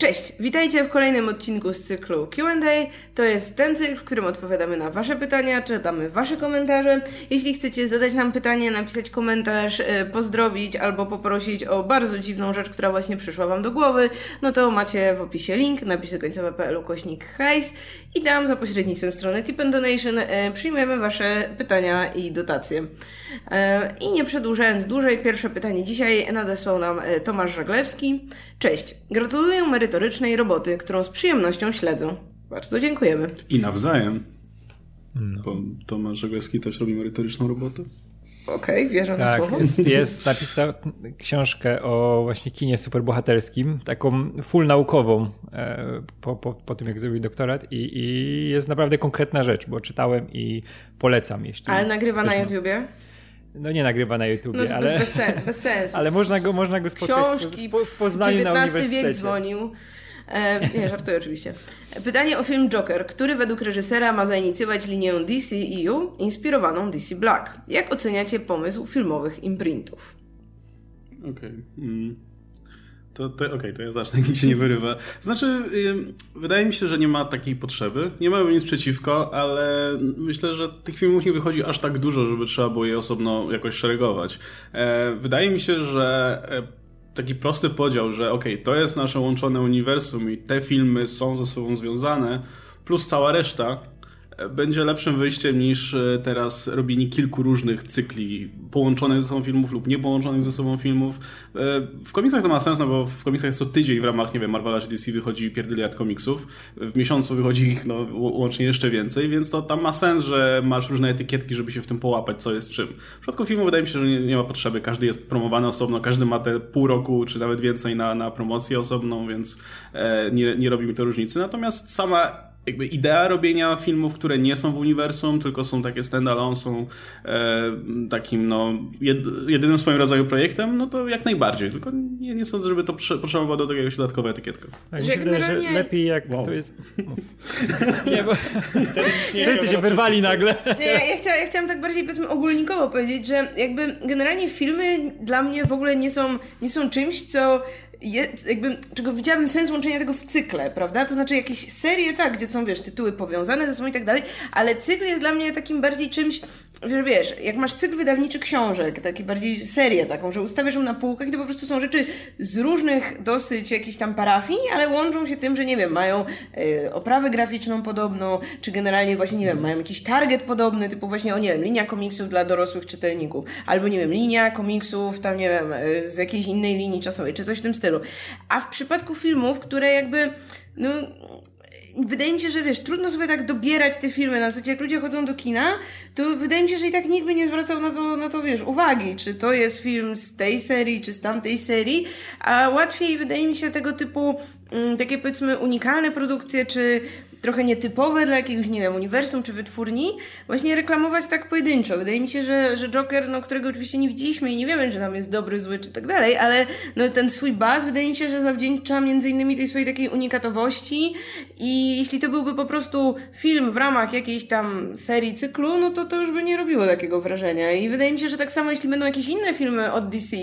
Cześć, witajcie w kolejnym odcinku z cyklu Q&A. To jest ten cykl, w którym odpowiadamy na Wasze pytania, czytamy Wasze komentarze. Jeśli chcecie zadać nam pytanie, napisać komentarz, e, pozdrowić albo poprosić o bardzo dziwną rzecz, która właśnie przyszła Wam do głowy, no to macie w opisie link, napisy końcowe.pl kośnik hajs i tam za pośrednictwem strony Tip and Donation e, przyjmujemy Wasze pytania i dotacje. E, I nie przedłużając dłużej, pierwsze pytanie dzisiaj nadesłał nam Tomasz Żaglewski. Cześć, gratuluję merytorycznej roboty, którą z przyjemnością śledzę. Bardzo dziękujemy. I nawzajem. No. Bo Tomasz Żegleski też robi merytoryczną robotę. Okej, okay, wierzę tak, na słowo. Jest, jest, napisał książkę o właśnie kinie superbohaterskim, taką full naukową e, po, po, po tym, jak zrobił doktorat i, i jest naprawdę konkretna rzecz, bo czytałem i polecam. Jeśli Ale nagrywa na YouTubie? No nie nagrywa na YouTubie, no, ale... Bez, sen, bez sensu. ale można go, można go spotkać Książki, w, w Poznaniu na uniwersytecie. wiek dzwonił. E, nie, żartuję oczywiście. Pytanie o film Joker, który według reżysera ma zainicjować linię DCEU inspirowaną DC Black. Jak oceniacie pomysł filmowych imprintów? Okej. Okay. Mm. To, to okej, okay, to ja zacznę, nikt się nie wyrywa. Znaczy, wydaje mi się, że nie ma takiej potrzeby. Nie mamy nic przeciwko, ale myślę, że tych filmów nie wychodzi aż tak dużo, żeby trzeba było je osobno jakoś szeregować. E, wydaje mi się, że e, taki prosty podział, że okej, okay, to jest nasze łączone uniwersum i te filmy są ze sobą związane, plus cała reszta, będzie lepszym wyjściem niż e, teraz robienie kilku różnych cykli połączonych ze sobą filmów lub niepołączonych ze sobą filmów. W komiksach to ma sens, no bo w komiksach co tydzień w ramach, nie wiem, Marvela czy DC wychodzi pierdyliard komiksów. W miesiącu wychodzi ich no, łącznie jeszcze więcej, więc to tam ma sens, że masz różne etykietki, żeby się w tym połapać, co jest czym. W przypadku filmu wydaje mi się, że nie, nie ma potrzeby. Każdy jest promowany osobno, każdy ma te pół roku czy nawet więcej na, na promocję osobną, więc e, nie, nie robi mi to różnicy. Natomiast sama jakby idea robienia filmów, które nie są w uniwersum, tylko są takie standalone, są e, takim no, jed, jedynym swoim rodzaju projektem, no to jak najbardziej. Tylko nie, nie sądzę, żeby to potrzebowało do tego jakiegoś dodatkowego etykietka. Tak, że generalnie... że lepiej jak wow. to jest... nie, bo... Wszyscy się wyrwali nagle. Nie, ja, ja, chciałam, ja chciałam tak bardziej powiedzmy ogólnikowo powiedzieć, że jakby generalnie filmy dla mnie w ogóle nie są, nie są czymś, co jest, jakby, czego widziałabym sens łączenia tego w cykle, prawda? To znaczy jakieś serie, tak, gdzie są, wiesz, tytuły powiązane ze sobą i tak dalej, ale cykl jest dla mnie takim bardziej czymś, że wiesz, jak masz cykl wydawniczy książek, taki bardziej serię taką, że ustawiasz ją na półkach i to po prostu są rzeczy z różnych dosyć jakichś tam parafii, ale łączą się tym, że nie wiem, mają y, oprawę graficzną podobną, czy generalnie właśnie, nie wiem, mają jakiś target podobny, typu właśnie, o nie wiem, linia komiksów dla dorosłych czytelników, albo nie wiem, linia komiksów tam, nie wiem, y, z jakiejś innej linii czasowej, czy coś w tym stylu. A w przypadku filmów, które jakby, no, wydaje mi się, że wiesz, trudno sobie tak dobierać te filmy. Na zasadzie, jak ludzie chodzą do kina, to wydaje mi się, że i tak nikt by nie zwracał na to, na to wiesz, uwagi, czy to jest film z tej serii, czy z tamtej serii, a łatwiej wydaje mi się tego typu mm, takie powiedzmy unikalne produkcje, czy trochę nietypowe dla jakiegoś, nie wiem, uniwersum czy wytwórni, właśnie reklamować tak pojedynczo. Wydaje mi się, że, że Joker, no, którego oczywiście nie widzieliśmy i nie wiemy, czy tam jest dobry, zły czy tak dalej, ale no, ten swój baz wydaje mi się, że zawdzięcza między innymi tej swojej takiej unikatowości i jeśli to byłby po prostu film w ramach jakiejś tam serii, cyklu, no to to już by nie robiło takiego wrażenia. I wydaje mi się, że tak samo jeśli będą jakieś inne filmy od DC,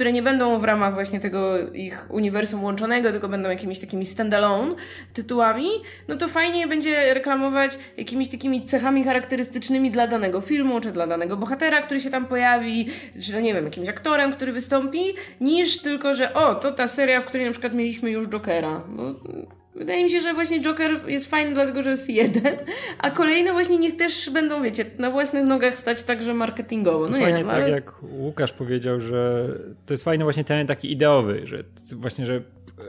które nie będą w ramach właśnie tego ich uniwersum łączonego, tylko będą jakimiś takimi standalone tytułami, no to fajnie będzie reklamować jakimiś takimi cechami charakterystycznymi dla danego filmu, czy dla danego bohatera, który się tam pojawi, czy no nie wiem, jakimś aktorem, który wystąpi, niż tylko, że o, to ta seria, w której na przykład mieliśmy już Jokera. Bo Wydaje mi się, że właśnie Joker jest fajny dlatego, że jest jeden, a kolejne właśnie niech też będą, wiecie, na własnych nogach stać także marketingowo. No Fajnie nie wiem, tak jak Łukasz powiedział, że to jest fajny właśnie ten taki ideowy, że właśnie, że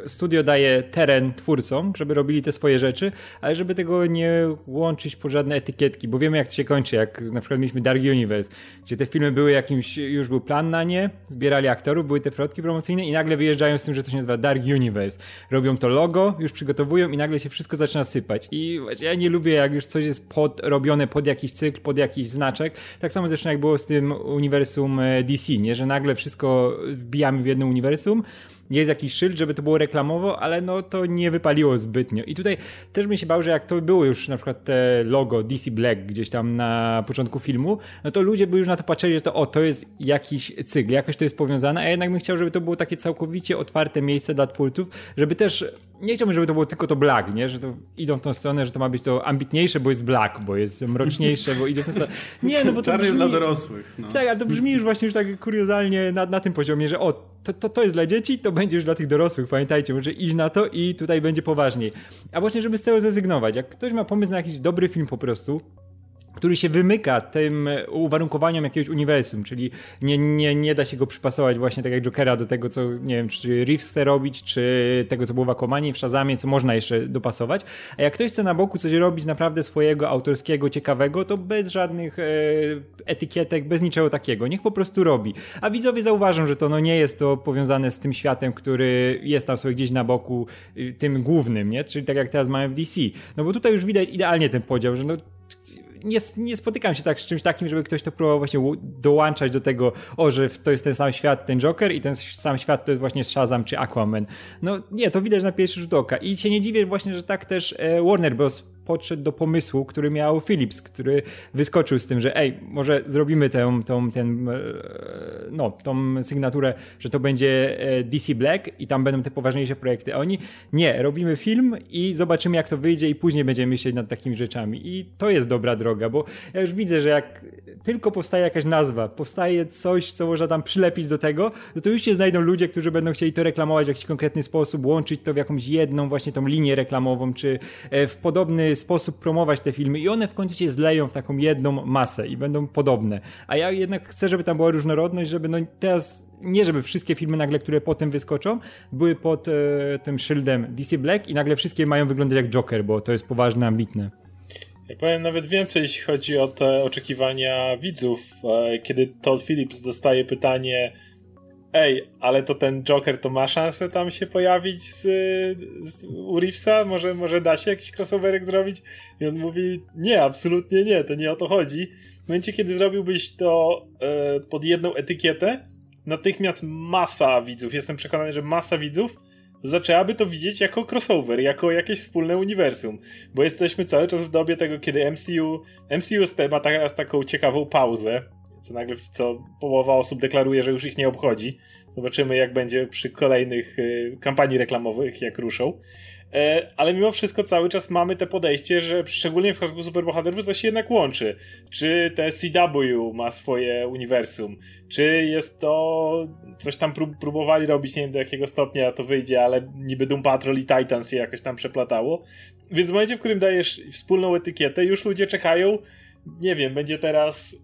studio daje teren twórcom, żeby robili te swoje rzeczy, ale żeby tego nie łączyć po żadne etykietki, bo wiemy jak to się kończy, jak na przykład mieliśmy Dark Universe, gdzie te filmy były jakimś, już był plan na nie, zbierali aktorów, były te frotki promocyjne i nagle wyjeżdżają z tym, że to się nazywa Dark Universe. Robią to logo, już przygotowują i nagle się wszystko zaczyna sypać. I ja nie lubię, jak już coś jest pod, robione pod jakiś cykl, pod jakiś znaczek. Tak samo zresztą jak było z tym uniwersum e, DC, nie? że nagle wszystko wbijamy w jedno uniwersum, jest jakiś szyld, żeby to było reklamowo, ale no to nie wypaliło zbytnio. I tutaj też bym się bał, że jak to było już na przykład te logo DC Black gdzieś tam na początku filmu, no to ludzie by już na to patrzyli, że to o, to jest jakiś cykl, jakoś to jest powiązane, a jednak bym chciał, żeby to było takie całkowicie otwarte miejsce dla twórców, żeby też nie chciałbym, żeby to było tylko to black, nie? Że to idą w tą stronę, że to ma być to ambitniejsze, bo jest black, bo jest mroczniejsze, bo idzie w tą stronę. Nie, no bo to Czarny brzmi... jest dla dorosłych. No. Tak, ale to brzmi już właśnie już tak kuriozalnie na, na tym poziomie, że o, to, to, to jest dla dzieci, to będzie już dla tych dorosłych, pamiętajcie, może iść na to i tutaj będzie poważniej. A właśnie, żeby z tego zrezygnować. Jak ktoś ma pomysł na jakiś dobry film po prostu, który się wymyka tym uwarunkowaniom jakiegoś uniwersum, czyli nie, nie, nie da się go przypasować właśnie tak jak Jokera do tego, co nie wiem, czy Reeves chce robić, czy tego, co było w Aquamanie, w Shazamie, co można jeszcze dopasować. A jak ktoś chce na boku coś robić naprawdę swojego, autorskiego, ciekawego, to bez żadnych e, etykietek, bez niczego takiego. Niech po prostu robi. A widzowie zauważą, że to no, nie jest to powiązane z tym światem, który jest tam sobie gdzieś na boku, y, tym głównym, nie? Czyli tak jak teraz mamy w DC. No bo tutaj już widać idealnie ten podział, że no nie, nie spotykam się tak z czymś takim, żeby ktoś to próbował właśnie dołączać do tego, o, że to jest ten sam świat, ten Joker i ten sam świat to jest właśnie Shazam czy Aquaman. No nie, to widać na pierwszy rzut oka. I się nie dziwię właśnie, że tak też e, Warner Bros podszedł do pomysłu, który miał Philips, który wyskoczył z tym, że ej, może zrobimy tę, tą, ten, e, no, tą sygnaturę, że to będzie e, DC Black i tam będą te poważniejsze projekty. A oni, nie, robimy film i zobaczymy jak to wyjdzie i później będziemy myśleć nad takimi rzeczami. I to jest dobra droga, bo ja już widzę, że jak tylko powstaje jakaś nazwa, powstaje coś, co można tam przylepić do tego, no to już się znajdą ludzie, którzy będą chcieli to reklamować w jakiś konkretny sposób, łączyć to w jakąś jedną właśnie tą linię reklamową, czy e, w podobny sposób promować te filmy i one w końcu się zleją w taką jedną masę i będą podobne. A ja jednak chcę, żeby tam była różnorodność, żeby no teraz nie żeby wszystkie filmy nagle, które potem wyskoczą, były pod e, tym szyldem DC Black i nagle wszystkie mają wyglądać jak Joker, bo to jest poważne, ambitne. Ja powiem nawet więcej, jeśli chodzi o te oczekiwania widzów. E, kiedy Todd Phillips dostaje pytanie ej, ale to ten Joker to ma szansę tam się pojawić z, z? Może, może da się jakiś crossoverek zrobić? I on mówi, nie, absolutnie nie, to nie o to chodzi. W momencie, kiedy zrobiłbyś to e, pod jedną etykietę, natychmiast masa widzów, jestem przekonany, że masa widzów zaczęłaby to widzieć jako crossover, jako jakieś wspólne uniwersum. Bo jesteśmy cały czas w dobie tego, kiedy MCU, MCU ma teraz taką ciekawą pauzę, co nagle, co połowa osób deklaruje, że już ich nie obchodzi. Zobaczymy, jak będzie przy kolejnych y, kampanii reklamowych, jak ruszą. E, ale mimo wszystko cały czas mamy te podejście, że szczególnie w przypadku superbohaterów to się jednak łączy. Czy te CW ma swoje uniwersum, czy jest to coś tam prób próbowali robić, nie wiem do jakiego stopnia to wyjdzie, ale niby Doom Patrol i Titans się jakoś tam przeplatało. Więc w momencie, w którym dajesz wspólną etykietę, już ludzie czekają, nie wiem, będzie teraz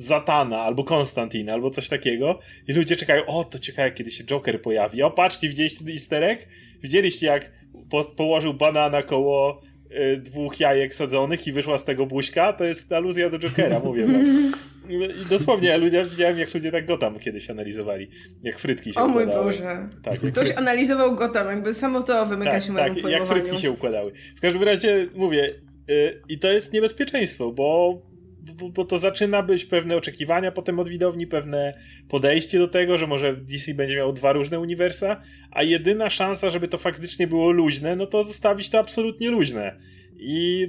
Zatana, albo Konstantin, albo coś takiego. I ludzie czekają, o, to ciekawe, kiedy się Joker pojawi. O, patrzcie, widzieliście ten easter egg? Widzieliście, jak po położył banana koło y, dwóch jajek sadzonych i wyszła z tego buźka? To jest aluzja do Jokera, mówię wam. I dosłownie, ludzie, widziałem, jak ludzie tak Gotham kiedyś analizowali. Jak frytki się o układały. O mój Boże. Tak, Ktoś frytki... analizował Gotham, jakby samo to wymyka tak, się mojemu tak, jak frytki się układały. W każdym razie, mówię, yy, i to jest niebezpieczeństwo, bo bo, bo, to zaczyna być pewne oczekiwania potem od widowni, pewne podejście do tego, że może DC będzie miał dwa różne uniwersa, a jedyna szansa, żeby to faktycznie było luźne, no to zostawić to absolutnie luźne. I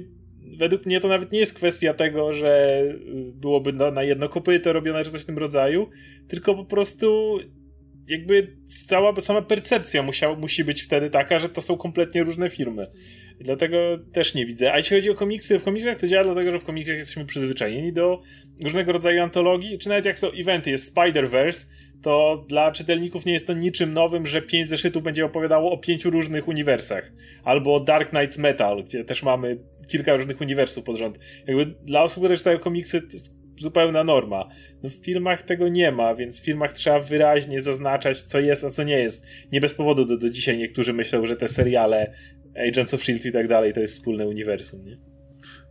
według mnie to nawet nie jest kwestia tego, że byłoby na, na jedno kopyto robione czy coś w tym rodzaju, tylko po prostu jakby cała sama percepcja musiała, musi być wtedy taka, że to są kompletnie różne firmy. Dlatego też nie widzę. A jeśli chodzi o komiksy, w komiksach to działa dlatego, że w komiksach jesteśmy przyzwyczajeni do różnego rodzaju antologii, czy nawet jak są eventy, jest Spider-Verse, to dla czytelników nie jest to niczym nowym, że pięć zeszytów będzie opowiadało o pięciu różnych uniwersach. Albo Dark Knights Metal, gdzie też mamy kilka różnych uniwersów pod rząd. Jakby dla osób, które czytają komiksy, to jest zupełna norma. No w filmach tego nie ma, więc w filmach trzeba wyraźnie zaznaczać, co jest, a co nie jest. Nie bez powodu do, do dzisiaj niektórzy myślą, że te seriale Agents of S.H.I.E.L.D. i tak dalej to jest wspólne uniwersum, nie?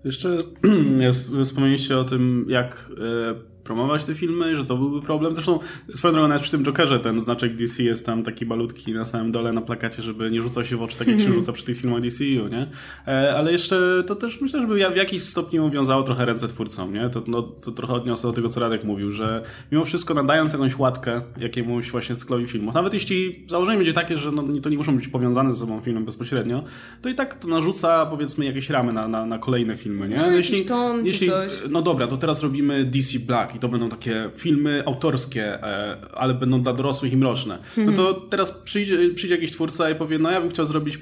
Jeszcze wspomnieliście o tym, jak e, promować te filmy, że to byłby problem. Zresztą swoją drogą nawet przy tym Jokerze ten znaczek DC jest tam taki balutki na samym dole na plakacie, żeby nie rzucał się w oczy tak jak się rzuca przy tych filmach DCU, nie? E, ale jeszcze to też myślę, żeby w jakiś stopniu wiązało trochę ręce twórcom, nie? To, no, to trochę odniosę do tego, co Radek mówił, że mimo wszystko nadając jakąś łatkę jakiemuś właśnie cyklowi filmów, nawet jeśli założenie będzie takie, że no, to nie muszą być powiązane ze sobą filmem bezpośrednio, to i tak to narzuca powiedzmy jakieś ramy na, na, na kolejne filmy, nie? No, jeśli, ton, jeśli, No dobra, to teraz robimy DC Black i to będą takie filmy autorskie, e, ale będą dla dorosłych i mroczne. No to teraz przyjdzie, przyjdzie jakiś twórca i powie, no ja bym chciał zrobić, e,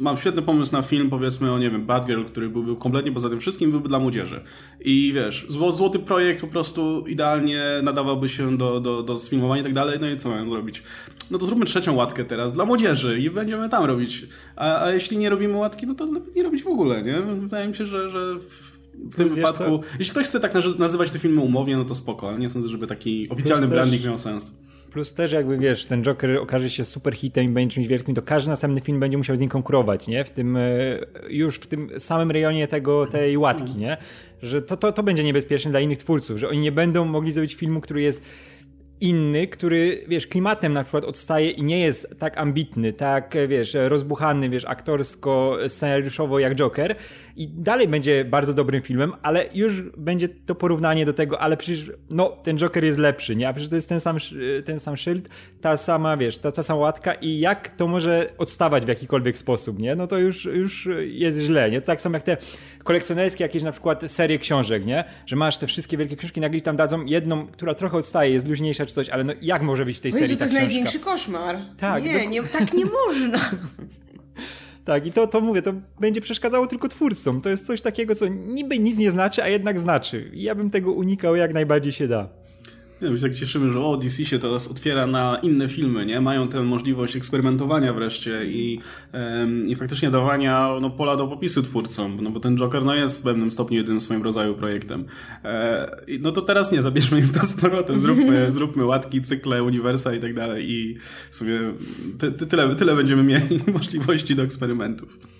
mam świetny pomysł na film, powiedzmy o, nie wiem, Bad Girl, który byłby kompletnie poza tym wszystkim, byłby dla młodzieży. I wiesz, złoty projekt po prostu idealnie nadawałby się do, do, do sfilmowania i tak dalej, no i co mają zrobić? No to zróbmy trzecią łatkę teraz dla młodzieży i będziemy tam robić. A, a jeśli nie robimy łatki, no to nie robić w ogóle, nie? Wydaje mi się, że, że tym wypadku, jeśli ktoś chce tak nazywać te filmy umownie, no to spoko, ale nie sądzę, żeby taki oficjalny Plus branding też... miał sens. Plus też jakby wiesz, ten Joker okaże się super hitem i będzie czymś wielkim, to każdy następny film będzie musiał z nim konkurować, nie? W tym, e, już w tym samym rejonie tego, tej łatki, nie? Że to, to, to będzie niebezpieczne dla innych twórców, że oni nie będą mogli zrobić filmu, który jest inny, który, wiesz, klimatem na przykład odstaje i nie jest tak ambitny, tak, wiesz, rozbuchany, wiesz, aktorsko, scenariuszowo jak Joker i dalej będzie bardzo dobrym filmem, ale już będzie to porównanie do tego, ale przecież, no, ten Joker jest lepszy, nie? A przecież to jest ten sam, ten sam szyld, ta sama, wiesz, ta, ta sama łatka i jak to może odstawać w jakikolwiek sposób, nie? No to już, już jest źle, nie? To tak samo jak te kolekcjonerskie jakieś na przykład serie książek, nie? Że masz te wszystkie wielkie książki, nagle tam dadzą jedną, która trochę odstaje, jest luźniejsza czy coś, ale no jak może być w tej serii to jest największy koszmar. Tak. Nie, do... nie, tak nie można. Tak, i to, to mówię, to będzie przeszkadzało tylko twórcom. To jest coś takiego, co niby nic nie znaczy, a jednak znaczy. I ja bym tego unikał jak najbardziej się da. Nie, my się tak cieszymy, że o, DC się teraz otwiera na inne filmy, nie? Mają tę możliwość eksperymentowania wreszcie i, i faktycznie dawania no, pola do popisu twórcom, no bo ten Joker no, jest w pewnym stopniu jedynym swoim rodzaju projektem. E, no to teraz nie, zabierzmy im to z powrotem, zróbmy, zróbmy łatki, cykle, uniwersa i tak dalej i sobie ty, ty, tyle, tyle będziemy mieli możliwości do eksperymentów.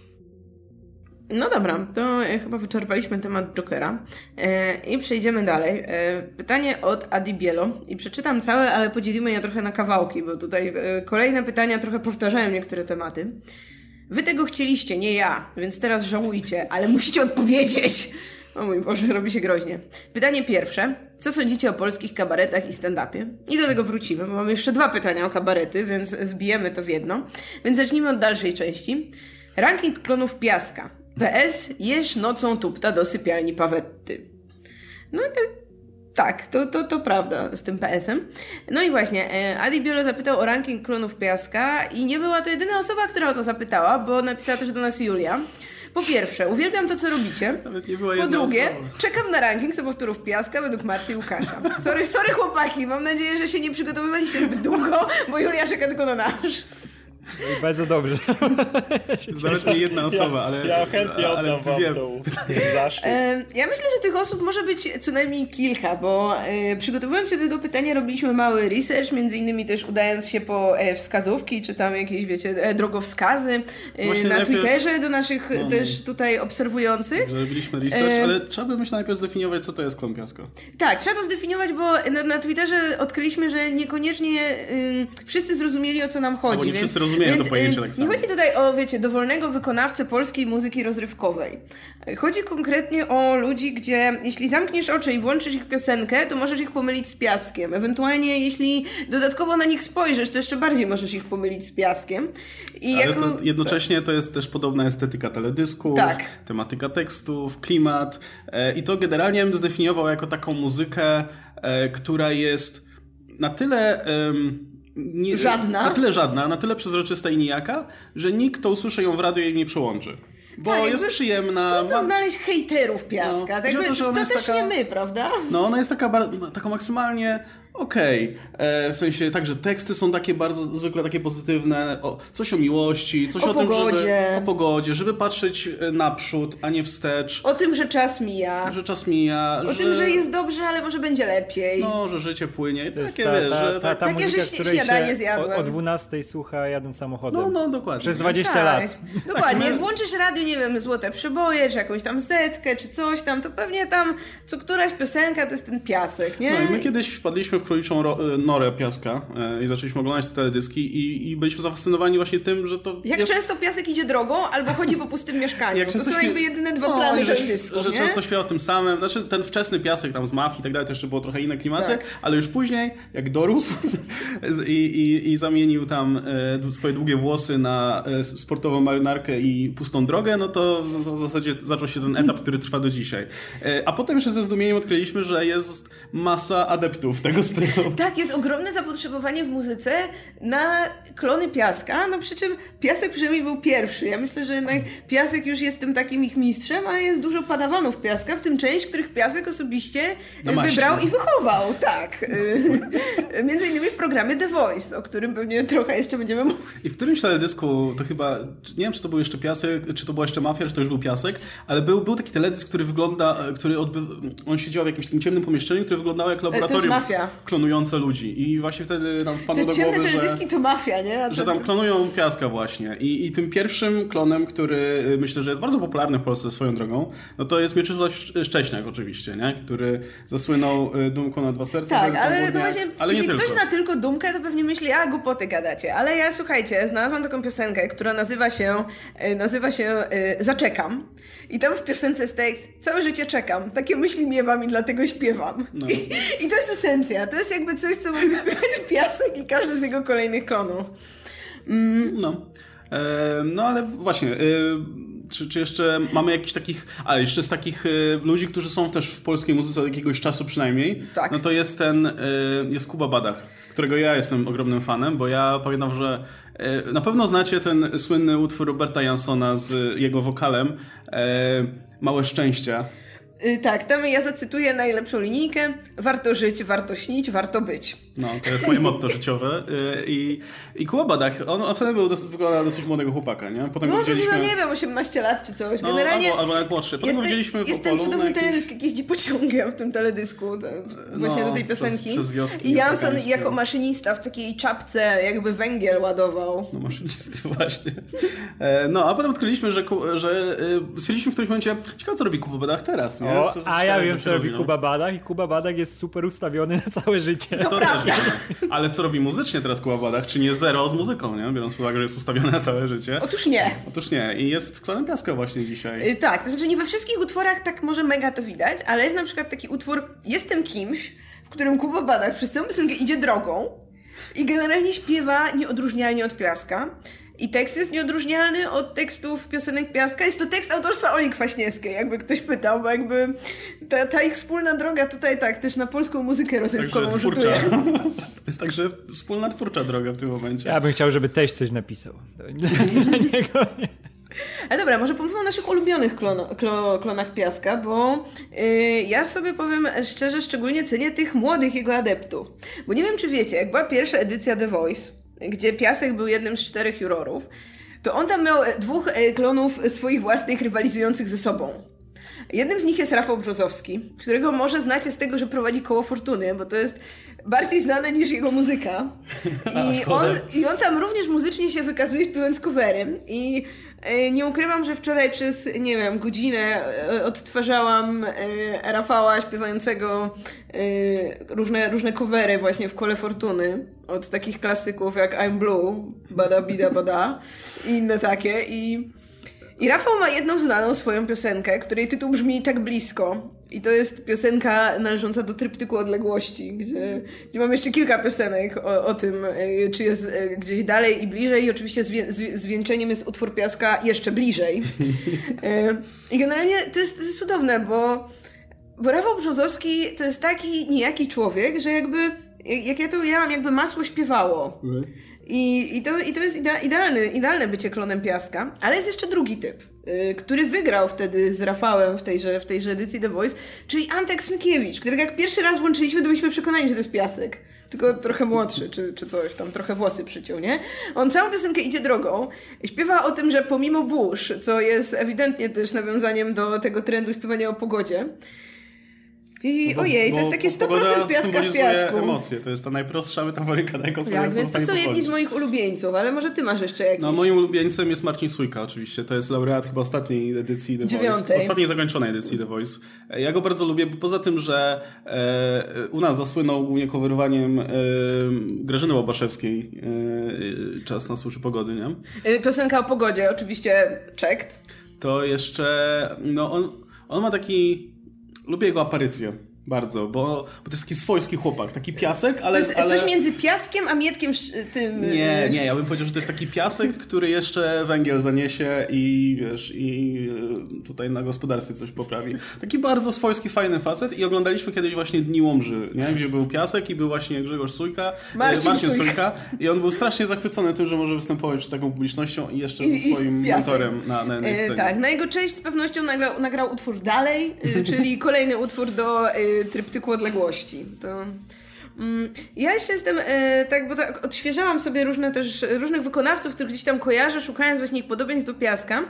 No dobra, to e, chyba wyczerpaliśmy temat Jokera e, i przejdziemy dalej. E, pytanie od Adi Bielo i przeczytam całe, ale podzielimy je trochę na kawałki, bo tutaj kolejne pytania trochę powtarzają niektóre tematy. Wy tego chcieliście, nie ja, więc teraz żałujcie, ale musicie odpowiedzieć. O mój Boże, robi się groźnie. Pytanie pierwsze. Co sądzicie o polskich kabaretach i stand-upie? I do tego wrócimy, bo mamy jeszcze dwa pytania o kabarety, więc zbijemy to w jedno. Więc zacznijmy od dalszej części. Ranking klonów Piaska. PS, jesz nocą tupta do sypialni Pawetty. No tak, to, to, to prawda z tym PS-em. No i właśnie, e, Adi Biolo zapytał o ranking klonów Piaska i nie była to jedyna osoba, która o to zapytała, bo napisała też do nas Julia. Po pierwsze, uwielbiam to, co robicie. po drugie, osoba. czekam na ranking sobowtórów Piaska według Marty i Łukasza. Sorry, sorry chłopaki, mam nadzieję, że się nie przygotowywaliście zbyt długo, bo Julia czeka tylko na nasz. No bardzo dobrze. Nawet nie jedna osoba, ja, ale. Ja chętnie ale oddam wam tą Ja myślę, że tych osób może być co najmniej kilka, bo e, przygotowując się do tego pytania, robiliśmy mały research, między innymi też udając się po e, wskazówki, czy tam jakieś, wiecie, e, drogowskazy e, na najpierw... Twitterze do naszych no, też tutaj obserwujących. Robiliśmy research, e, ale trzeba by myślę najpierw zdefiniować, co to jest klon piaska. Tak, trzeba to zdefiniować, bo na, na Twitterze odkryliśmy, że niekoniecznie wszyscy zrozumieli, o co nam chodzi. No, nie więc... wszyscy Więc, to pojęcie tak samo. Nie chodzi tutaj o, wiecie, dowolnego wykonawcę polskiej muzyki rozrywkowej. Chodzi konkretnie o ludzi, gdzie jeśli zamkniesz oczy i włączysz ich piosenkę, to możesz ich pomylić z piaskiem. Ewentualnie jeśli dodatkowo na nich spojrzysz, to jeszcze bardziej możesz ich pomylić z piaskiem. I Ale jako... to jednocześnie to jest też podobna estetyka teledysków, tak. tematyka tekstów, klimat e, i to generalnie bym zdefiniował jako taką muzykę, e, która jest na tyle nie, żadna. Na tyle żadna, na tyle przezroczysta i nijaka, że nikt, kto usłyszy ją w radio i nie przełączy. Bo tak, jest przyjemna. Trudno ma... znaleźć hejterów piaska. No, tak jakby, to, to też taka, nie my, prawda? No, ona jest taka, taka maksymalnie okej. E, W sensie tak, że teksty są takie bardzo zwykle takie pozytywne, o, coś o miłości, coś O o, tym, pogodzie. żeby, o pogodzie, żeby patrzeć e, naprzód, a nie wstecz, O tym, że czas mija. że czas mija, O tym, że jest dobrze, ale może będzie lepiej. no, że życie płynie i To jest takie, ta, wiesz, ta, że ta, tak, ta Takie, muzyka, że śniadanie się zjadłem. o, o 12 słucha jadąc samochodem. no, no, dokładnie. Przez 20 Tak, lat. dokładnie. Jak włączysz radio, nie wiem, Złote Przeboje, czy jakąś tam zetkę, czy coś tam, to pewnie tam co któraś piosenka to jest ten piasek, nie? No i my kiedyś wpadliśmy w króliczą e, norę piaska e, i zaczęliśmy oglądać te teledyski i, i byliśmy zafascynowani właśnie tym, że to Jak jest... często piasek idzie drogą, albo chodzi po pustym mieszkaniu. to często są śpiew- jakby jedyne dwa No, plany że, teledysków, że nie? często śpiewa o tym samym. Znaczy ten wczesny piasek tam z mafii i tak dalej, to jeszcze było trochę inne klimaty, Tak. ale już później, jak dorósł i, i, i zamienił tam e, swoje długie włosy na sportową marynarkę i pustą drogę, no to w, zasadzie zaczął się ten etap, który trwa do dzisiaj. A potem jeszcze ze zdumieniem odkryliśmy, że jest masa adeptów tego stylu. Tak, jest ogromne zapotrzebowanie w muzyce na klony piaska, no przy czym piasek przynajmniej był pierwszy. Ja myślę, że jednak piasek już jest tym takim ich mistrzem, a jest dużo padawanów piaska, w tym część, których piasek osobiście Namaścił. wybrał i wychował, tak. Y, Między innymi w programie The Voice, o którym pewnie trochę jeszcze będziemy mówić. I w którymś teledysku to chyba, nie wiem czy to był jeszcze Piasek, czy to była jeszcze Mafia, czy to już był Piasek, ale był, był taki teledysk, który wygląda, który odby... on siedział w jakimś takim ciemnym pomieszczeniu, które wyglądało jak laboratorium Mafia. Klonujące ludzi. I właśnie wtedy nam wpadło Te do głowy, że, to mafia, nie? A że tam klonują Piaska właśnie. I, I tym pierwszym klonem, który y, myślę, że jest bardzo popularny w Polsce swoją drogą, no to jest Mieczysław Szcz- Szcześniak oczywiście, nie? Który zasłynął y, dumką na dwa serca. Tak, ale Górnia, właśnie, ale jeśli ktoś tylko. zna tylko dumkę, to pewnie myśli, a głupoty gadacie. Ale ja, słuchajcie, znalazłam taką piosenkę, która nazywa się, e, nazywa się Zaczekam. I tam w piosence jest tekst, całe życie czekam, takie myśli miewam i dlatego śpiewam. No. I, I to jest esencja, to jest jakby coś, co mógł śpiewać Piasek i każdy z jego kolejnych klonów. No. E, no ale właśnie, e, czy, czy jeszcze mamy jakichś takich, a jeszcze z takich e, ludzi, którzy są też w polskiej muzyce od jakiegoś czasu przynajmniej, Tak. no to jest ten, e, jest Kuba Badach, którego ja jestem ogromnym fanem, bo ja pamiętam, że e, na pewno znacie ten słynny utwór Roberta Jansona z jego wokalem Małe Szczęścia. Y, tak, tam ja zacytuję najlepszą linijkę. Warto żyć, warto śnić, warto być. No, to jest moje motto życiowe. E, I, i Kuba Badach, on, on wtedy był dos, wygląda dosyć młodego chłopaka, nie? Potem No go widzieliśmy... chyba, nie wiem, 18 lat czy coś. No, Generalnie albo, albo nawet młodszy. Potem go widzieliśmy w jest ten Opolu. na cudowny jakimś- teledysk, jak jeździ pociągiem w tym teledysku, to, właśnie No, do tej przez- piosenki. przez wioski I Jansson jako maszynista w takiej czapce jakby węgiel ładował. No maszynisty właśnie. E, No, a potem odkryliśmy, że, że e, stwierdziliśmy w którymś momencie, ciekawe co robi Kuba Badach teraz, nie? O, Co- co a ja wiem, co robi rozwinął. Kuba Badach i Kuba Badach jest super ustawiony na całe życie. To też wiem. Ale co robi muzycznie teraz Kuba Badach? Czy nie zero z muzyką, nie? Biorąc pod uwagę, że jest ustawiony na całe życie. Otóż nie. Otóż nie. I jest klanem piaska właśnie dzisiaj. Y, Tak, to znaczy nie we wszystkich utworach tak może mega to widać, ale jest na przykład taki utwór Jestem kimś, w którym Kuba Badach przez całą piosenkę idzie drogą i generalnie śpiewa nieodróżnialnie od Piaska. I tekst jest nieodróżnialny od tekstów piosenek Piaska. Jest to tekst autorstwa Oli Kwaśniewskiej, jakby ktoś pytał, bo jakby ta, ta ich wspólna droga tutaj tak też na polską muzykę rozrywkową Także rzutuje. To jest także wspólna twórcza droga w tym momencie. Ja bym chciał, żeby teść coś napisał. Dla, niego. Ale dobra, może pomówmy o naszych ulubionych klono, klo, klonach Piaska, bo yy, ja sobie powiem szczerze, szczególnie cenię tych młodych jego adeptów. Bo nie wiem, czy wiecie, jak była pierwsza edycja The Voice, gdzie Piasek był jednym z czterech jurorów, to on tam miał e, dwóch e, klonów swoich własnych rywalizujących ze sobą. Jednym z nich jest Rafał Brzozowski, którego może znacie z tego, że prowadzi koło fortuny, bo to jest bardziej znane niż jego muzyka. I on, I on tam również muzycznie się wykazuje śpiewając coverem. I e, nie ukrywam, że wczoraj przez, nie wiem, godzinę odtwarzałam Rafała śpiewającego różne, różne covery właśnie w kole fortuny. Od takich klasyków jak I'm Blue, Bada Bida Bada i inne takie. I i Rafał ma jedną znaną swoją piosenkę, której tytuł brzmi tak blisko. I to jest piosenka należąca do tryptyku odległości, gdzie, gdzie mam jeszcze kilka piosenek o, o tym, y, czy jest y, gdzieś dalej i bliżej. I oczywiście zwię, zwi- zwieńczeniem jest utwór piaska jeszcze bliżej. Y, I generalnie to jest, to jest cudowne, bo, bo Rafał Brzozowski to jest taki niejaki człowiek, że jakby, jak ja to ujęłam, jakby masło śpiewało. I, i, to, I to jest idea, idealny, idealne bycie klonem piaska, ale jest jeszcze drugi typ. y, który wygrał wtedy z Rafałem w tejże, w tejże edycji The Voice, czyli Antek Smykiewicz, którego jak pierwszy raz włączyliśmy, to byliśmy przekonani, że to jest piasek. Tylko trochę młodszy, czy, czy coś tam, trochę włosy przyciął, nie? On całą piosenkę idzie drogą, śpiewa o tym, że pomimo burz, co jest ewidentnie też nawiązaniem do tego trendu śpiewania o pogodzie, i Bo- ojej, to bo- jest takie bo pogoda 100% piaska w piasku. emocje, to jest ta najprostsza metaforyka, na jaką sobie Tak, więc to są jedni z moich ulubieńców, ale może ty masz jeszcze jakiś. No, moim ulubieńcem jest Marcin Sujka, oczywiście. To jest laureat chyba ostatniej edycji The Dziewiątej. Voice. Ostatniej zakończonej edycji The Voice. E, Ja go bardzo lubię, bo poza tym, że e, u nas zasłynął głównie coverowaniem e, Grażyny Łobaszewskiej e, Czas na służy pogody, nie? Y, Piosenka o pogodzie, oczywiście checked. To jeszcze, no on, on ma taki, lubię jego aparycję. Bardzo, bo, bo to jest taki swojski chłopak, taki piasek, ale... To jest ale... coś między piaskiem a mietkiem tym. Nie, nie, ja bym powiedział, że to jest taki piasek, który jeszcze węgiel zaniesie i wiesz, i e, tutaj na gospodarstwie coś poprawi. Taki bardzo swojski, fajny facet i oglądaliśmy kiedyś właśnie Dni Łomży, nie? gdzie był piasek i był właśnie Grzegorz Sujka, e, Marcin Sujka. Sujka i on był strasznie zachwycony tym, że może występować przed taką publicznością i jeszcze I- ze swoim mentorem na, na E, scenie. tak, na jego cześć z pewnością nagrał, nagrał utwór Dalej, czyli kolejny utwór do y, tryptyku odległości. To, mm, ja jeszcze jestem, e, tak, bo tak odświeżałam sobie różne też, różnych wykonawców, których gdzieś tam kojarzę, szukając właśnie ich podobieństw do Piaska.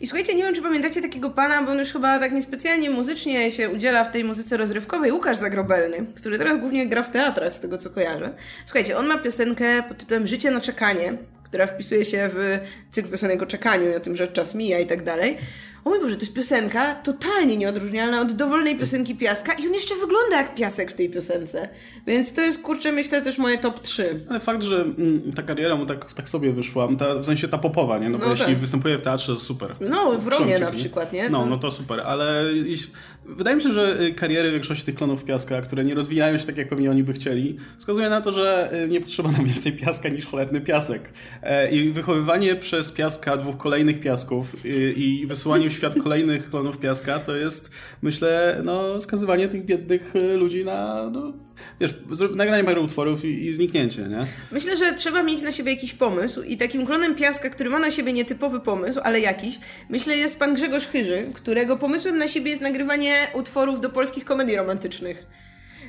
I słuchajcie, nie wiem, czy pamiętacie takiego pana, bo on już chyba tak niespecjalnie muzycznie się udziela w tej muzyce rozrywkowej, Łukasz Zagrobelny, który teraz głównie gra w teatrach, z tego co kojarzę. Słuchajcie, on ma piosenkę pod tytułem Życie na czekanie, która wpisuje się w cykl piosenek o czekaniu i o tym, że czas mija i tak dalej. O mój Boże, to jest piosenka totalnie nieodróżnialna od dowolnej piosenki Piaska i on jeszcze wygląda jak piasek w tej piosence. Więc to jest, kurczę, myślę też moje top 3. Ale fakt, że mm, ta kariera mu tak, tak sobie wyszła, ta, w sensie ta popowa, nie? No, bo No jeśli tak. występuje w teatrze, to super. No, w Romie na przykład, nie? No, To- no to super, ale jeśli- wydaje mi się, że y, kariery większości tych klonów piaska, które nie rozwijają się tak, jak pewnie oni by chcieli, wskazuje na to, że y, nie potrzeba nam więcej piaska niż cholerny piasek. E, I wychowywanie przez piaska dwóch kolejnych piasków y, i wysyłanie w świat kolejnych klonów piaska, to jest, myślę, no, skazywanie tych biednych ludzi na, no, wiesz, nagranie paru utworów i, i zniknięcie, nie? Myślę, że trzeba mieć na siebie jakiś pomysł i takim klonem Piaska, który ma na siebie nietypowy pomysł, ale jakiś, myślę jest pan Grzegorz Chyży, którego pomysłem na siebie jest nagrywanie utworów do polskich komedii romantycznych.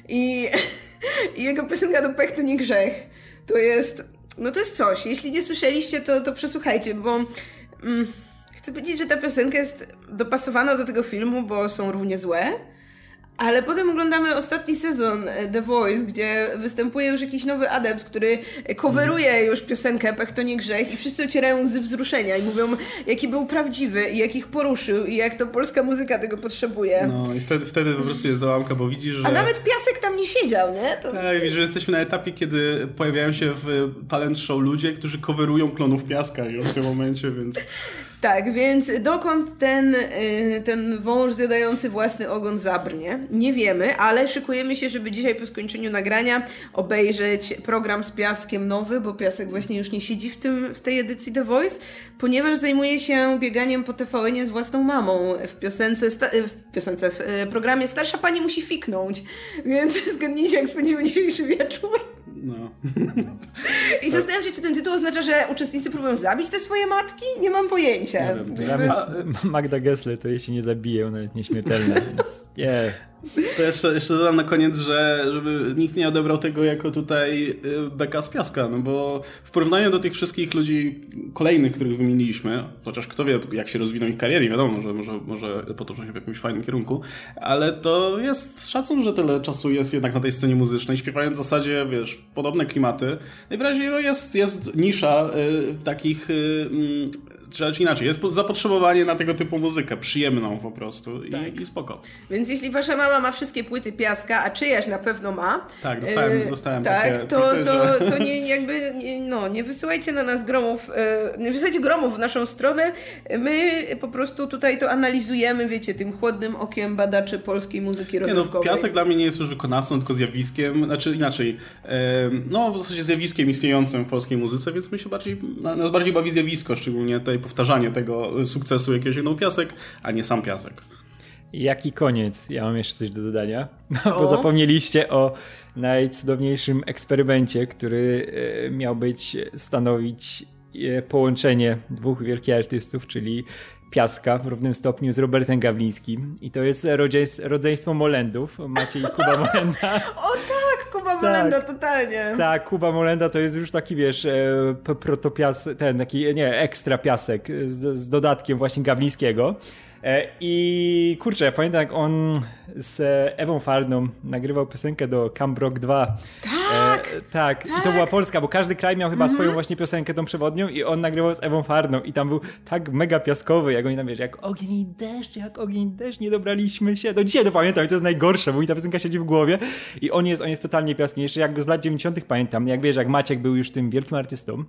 I, i jego piosenka do Pech to nie grzech. To jest, no to jest coś. Jeśli nie słyszeliście, to, to przesłuchajcie, bo mm, chcę powiedzieć, że ta piosenka jest dopasowana do tego filmu, bo są równie złe. Ale potem oglądamy ostatni sezon e, The Voice, gdzie występuje już jakiś nowy adept, który coveruje już piosenkę Pech to nie grzech i wszyscy ocierają łzy wzruszenia i mówią, jaki był prawdziwy i jak ich poruszył i jak to polska muzyka tego potrzebuje. No i wtedy, wtedy po prostu jest załamka, bo widzisz, że... A nawet Piasek tam nie siedział, nie? To... Tak, widzisz, że jesteśmy na etapie, kiedy pojawiają się w talent show ludzie, którzy coverują klonów piaska już w tym momencie, więc... Tak, więc dokąd ten, y, ten wąż zjadający własny ogon zabrnie, nie wiemy, ale szykujemy się, żeby dzisiaj po skończeniu nagrania obejrzeć program z Piaskiem nowy, bo Piasek właśnie już nie siedzi w, tym, w tej edycji The Voice, ponieważ zajmuje się bieganiem po tvn z własną mamą w piosence, y, w piosence, w y, programie Starsza Pani musi fiknąć, więc zgadnijcie, jak spędzimy dzisiejszy wieczór. No. I zastanawiam się, czy ten tytuł oznacza, że uczestnicy próbują zabić te swoje matki? Nie mam pojęcia. Nie wiem. Magda Gessler to jej się nie zabije, ona jest nieśmiertelna, więc nie. To jeszcze, jeszcze dodam na koniec, że żeby nikt nie odebrał tego jako tutaj y, beka z piaska, no bo w porównaniu do tych wszystkich ludzi kolejnych, których wymieniliśmy, chociaż kto wie, jak się rozwiną ich kariery, wiadomo, że może, może potoczą się w jakimś fajnym kierunku, ale to jest szacun, że tyle czasu jest jednak na tej scenie muzycznej, śpiewając w zasadzie, wiesz, podobne klimaty. Najwyraźniej no jest, jest nisza y, takich... Y, raczej inaczej, jest po- zapotrzebowanie na tego typu muzykę, przyjemną po prostu i, i spoko. Więc jeśli wasza mama ma wszystkie płyty piaska, a czyjaś na pewno ma. Tak, dostałem- e, dostałem Tak, takie to, płyty, to, że- to nie, jakby, nie, no, nie wysyłajcie na nas gromów, e, nie wysyłajcie gromów w naszą stronę. My po prostu tutaj to analizujemy, wiecie, tym chłodnym okiem badaczy polskiej muzyki Nie no, rozrywkowej. Piasek dla mnie nie jest już wykonawcą, tylko zjawiskiem, znaczy inaczej, em, no w zasadzie zjawiskiem istniejącym w polskiej muzyce, więc my się bardziej, na- nas bardziej bawi zjawisko, szczególnie tutaj powtarzanie tego sukcesu, jakiego osiągnął Piasek, a nie sam Piasek. Jaki koniec? Ja mam jeszcze coś do dodania, bo O. zapomnieliście o najcudowniejszym eksperymencie, który e, miał być stanowić e, połączenie dwóch wielkich artystów, czyli Piaska w równym stopniu z Robertem Gawlińskim. I to jest rodzeństwo, Molendów, Maciej i Kuba Molenda. O tak, Kuba Molenda, totalnie. Tak, Kuba Molenda to jest już taki, wiesz, e, protopias, ten taki, nie, ekstra piasek z, z dodatkiem właśnie Gawlińskiego. E, I kurczę, ja pamiętam jak on z Ewą Farną nagrywał piosenkę do Camp Rock 2. Tak! E, tak, i to była Polska, bo każdy kraj miał chyba swoją właśnie piosenkę tą przewodnią i on nagrywał z Ewą Farną i tam był tak mega piaskowy, jak oni tam wiesz, jak ogień i deszcz, jak ogień i deszcz, nie dobraliśmy się. Do dzisiaj to pamiętam i to jest najgorsze, bo mi ta piosenka siedzi w głowie i on jest, on jest totalnie piaski. Jeszcze jak go z lat 90 pamiętam, jak wiesz, jak Maciek był już tym wielkim artystą,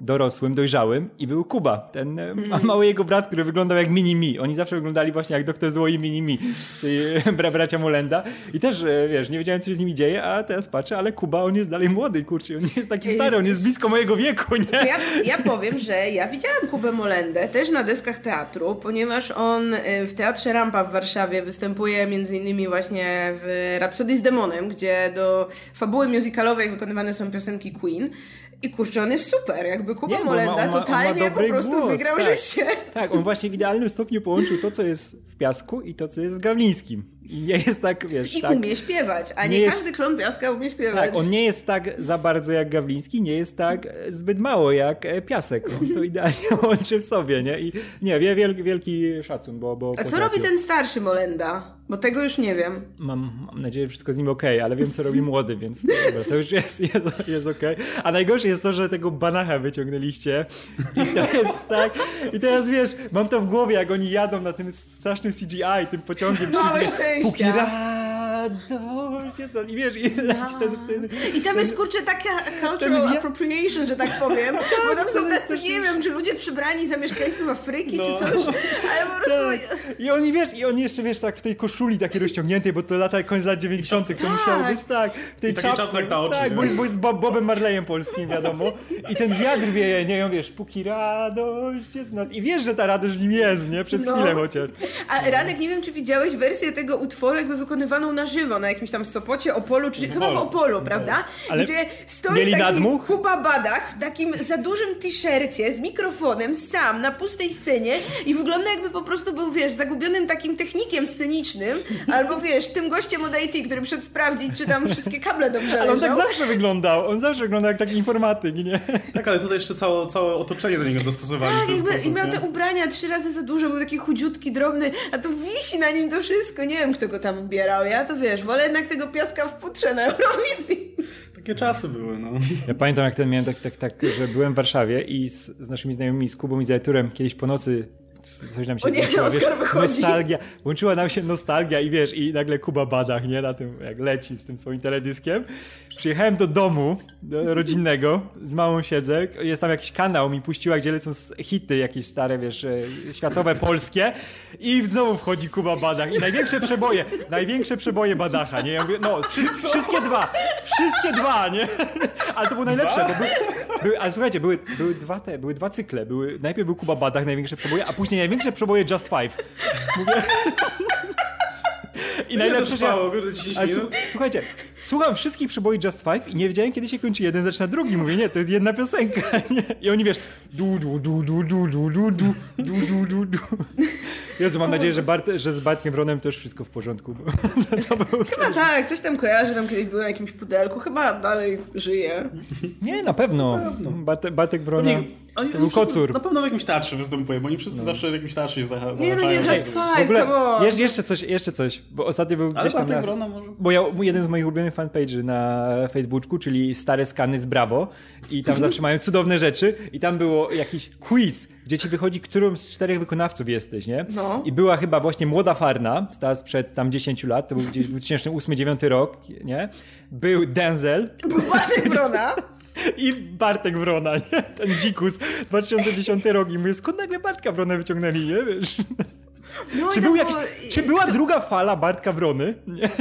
dorosłym, dojrzałym i był Kuba, ten e, a mały jego brat, który wyglądał jak mini-mi. Oni zawsze wyglądali właśnie jak Doktor Zło i mini-mi, czyli bra bracia Molenda. I też, e, wiesz, nie wiedziałem, co się z nimi dzieje, a teraz patrzę, ale Kuba, on jest dalej młody, kurczę, on nie jest taki stary, on jest blisko mojego wieku, nie? To ja, ja powiem, że ja widziałam Kubę Molendę też na deskach teatru, ponieważ on y, w Teatrze Rampa w Warszawie występuje między innymi właśnie w Rhapsody z Demonem, gdzie do fabuły musicalowej wykonywane są piosenki Queen. I kurczę, on jest super, jakby Kuba Nie, Molenda ma- ma totalnie po prostu głos, wygrał tak. życie. Tak, on właśnie w idealnym stopniu połączył to, co jest w Piasku i to, co jest w Gawlińskim. I nie jest tak, wiesz, I tak... umie śpiewać, a nie, Nie jest- każdy klon piaska umie śpiewać. Tak, on nie jest tak za bardzo jak Gawliński, nie jest tak zbyt mało jak e, Piasek. On to idealnie łączy w sobie, nie? I nie, wie- wielki, wielki szacun, bo... bo A co potrafił. robi ten starszy Molenda? Bo tego już nie wiem. Mam, mam nadzieję, że wszystko z nim ok, ale wiem, co robi młody, więc to, dobra, to już jest, jest, jest ok. A najgorsze jest to, że tego banacha wyciągnęliście i to jest tak... I teraz wiesz, mam to w głowie, jak oni jadą na tym strasznym CGI, tym pociągiem. Małe Pukira. Jest, i wiesz, i leci ten, ten, I tam jest kurczę taka cultural Ten appropriation, że tak powiem, bo tam są tacy, też- nie wiem, czy ludzie przybrani za mieszkańców Afryki, No. czy coś, ale po prostu... Tak. I oni wiesz, i oni jeszcze wiesz, tak w tej koszuli takiej rozciągniętej, bo to lata koniec lat 90. to Tak. musiało być tak. W tej czapce na oczy, Tak, bo jest, bo jest Bob, Bobem Marleyem polskim, wiadomo. I ten wiatr wieje, nie, ją wiesz, póki radość jest w nas. I wiesz, że ta radość w nim jest, nie? Przez No. chwilę chociaż. A Radek, nie wiem, czy widziałeś wersję tego utworu jakby wykonywaną na żywo, na jakimś tam Sopocie, Opolu, czy chyba w Opolu, prawda? Ale Gdzie stoi taki nadmuch? Kuba Badach w takim za dużym t-shircie z mikrofonem, sam, na pustej scenie i wygląda jakby po prostu był, wiesz, zagubionym takim technikiem scenicznym, albo wiesz, tym gościem od IT, który przyszedł sprawdzić, czy tam wszystkie kable dobrze Ale on tak leżą. zawsze wyglądał. On zawsze wyglądał jak taki informatyk, nie? Tak, ale tutaj jeszcze całe, całe otoczenie do niego dostosowali Tak, jakby, i sposób, miał nie? te ubrania trzy razy za duże, był taki chudziutki, drobny, a tu wisi na nim to wszystko. Nie wiem, kto go tam ubierał. Ja to wiesz, wolę jednak tego piaska w futrze na Eurowizji. Takie czasy były, no. Ja pamiętam, jak ten miałem tak, tak, tak, że byłem w Warszawie i z, z naszymi znajomymi, z Kubą i Zajturem kiedyś po nocy coś nam się O nie, włączyło, Oskar wychodzi. nostalgia, łączyła nam się nostalgia i wiesz, i nagle Kuba Badach, nie, na tym, jak leci z tym swoim teledyskiem. Przyjechałem do domu do rodzinnego, z małą siedzę, jest tam jakiś kanał, mi puściła, gdzie lecą hity jakieś stare, wiesz, e, światowe, polskie. I znowu wchodzi Kuba Badach. I największe przeboje, największe przeboje Badacha, nie, ja mówię, no, wszy- wszystkie dwa, wszystkie dwa, nie, ale to było najlepsze, bo były, były, ale słuchajcie, były, były dwa te, były dwa cykle, były, najpierw był Kuba Badach, największe przeboje, a później największe przeboje Just Five. Mówię... I najlepsze, że ja, trwało, kurde, 10 ale minut. słu- słuchajcie, słucham wszystkich przeboi Just Five i nie wiedziałem, kiedy się kończy jeden, zaczyna drugi. Mówię, nie, to jest jedna piosenka. I oni wiesz, du, du, du, du, du, du, du, du, du, du, du, du. Jezu, mam nadzieję, że, Bart, że z Bartkiem Wronem też wszystko w porządku. Bo to był... Chyba tak, coś tam kojarzę, tam kiedyś byłem w jakimś pudelku, chyba dalej żyje. Nie, na pewno. Bartek, Bartek Wrona Oni, oni, to był oni kocur. na pewno w jakimś teatrze występują, bo oni wszyscy No. zawsze w jakimś teatrze się zaha- Nie, no nie, zahaczają. Just Five, come on. jeszcze, jeszcze coś, jeszcze coś, bo ostatnio był Ale gdzieś tam Bartek może? bo ja, jeden z moich ulubionych fanpage'y na Facebooku, czyli stare skany z Bravo i tam zawsze mają cudowne rzeczy i tam było jakiś quiz, gdzie ci wychodzi, którym z czterech wykonawców jesteś, nie? No. I była chyba właśnie Młoda Farna, stała sprzed tam 10 lat, to był gdzieś 2008-2009 rok, nie? Był Denzel Był Bartek Brona. i Bartek Wrona, nie? Ten dzikus, 2010 rok i mówię, skąd nagle Bartka Wronę wyciągnęli, nie? Wiesz? No, Czy, był jakiś, czy była kto- druga fala Bartka Wrony? Nie.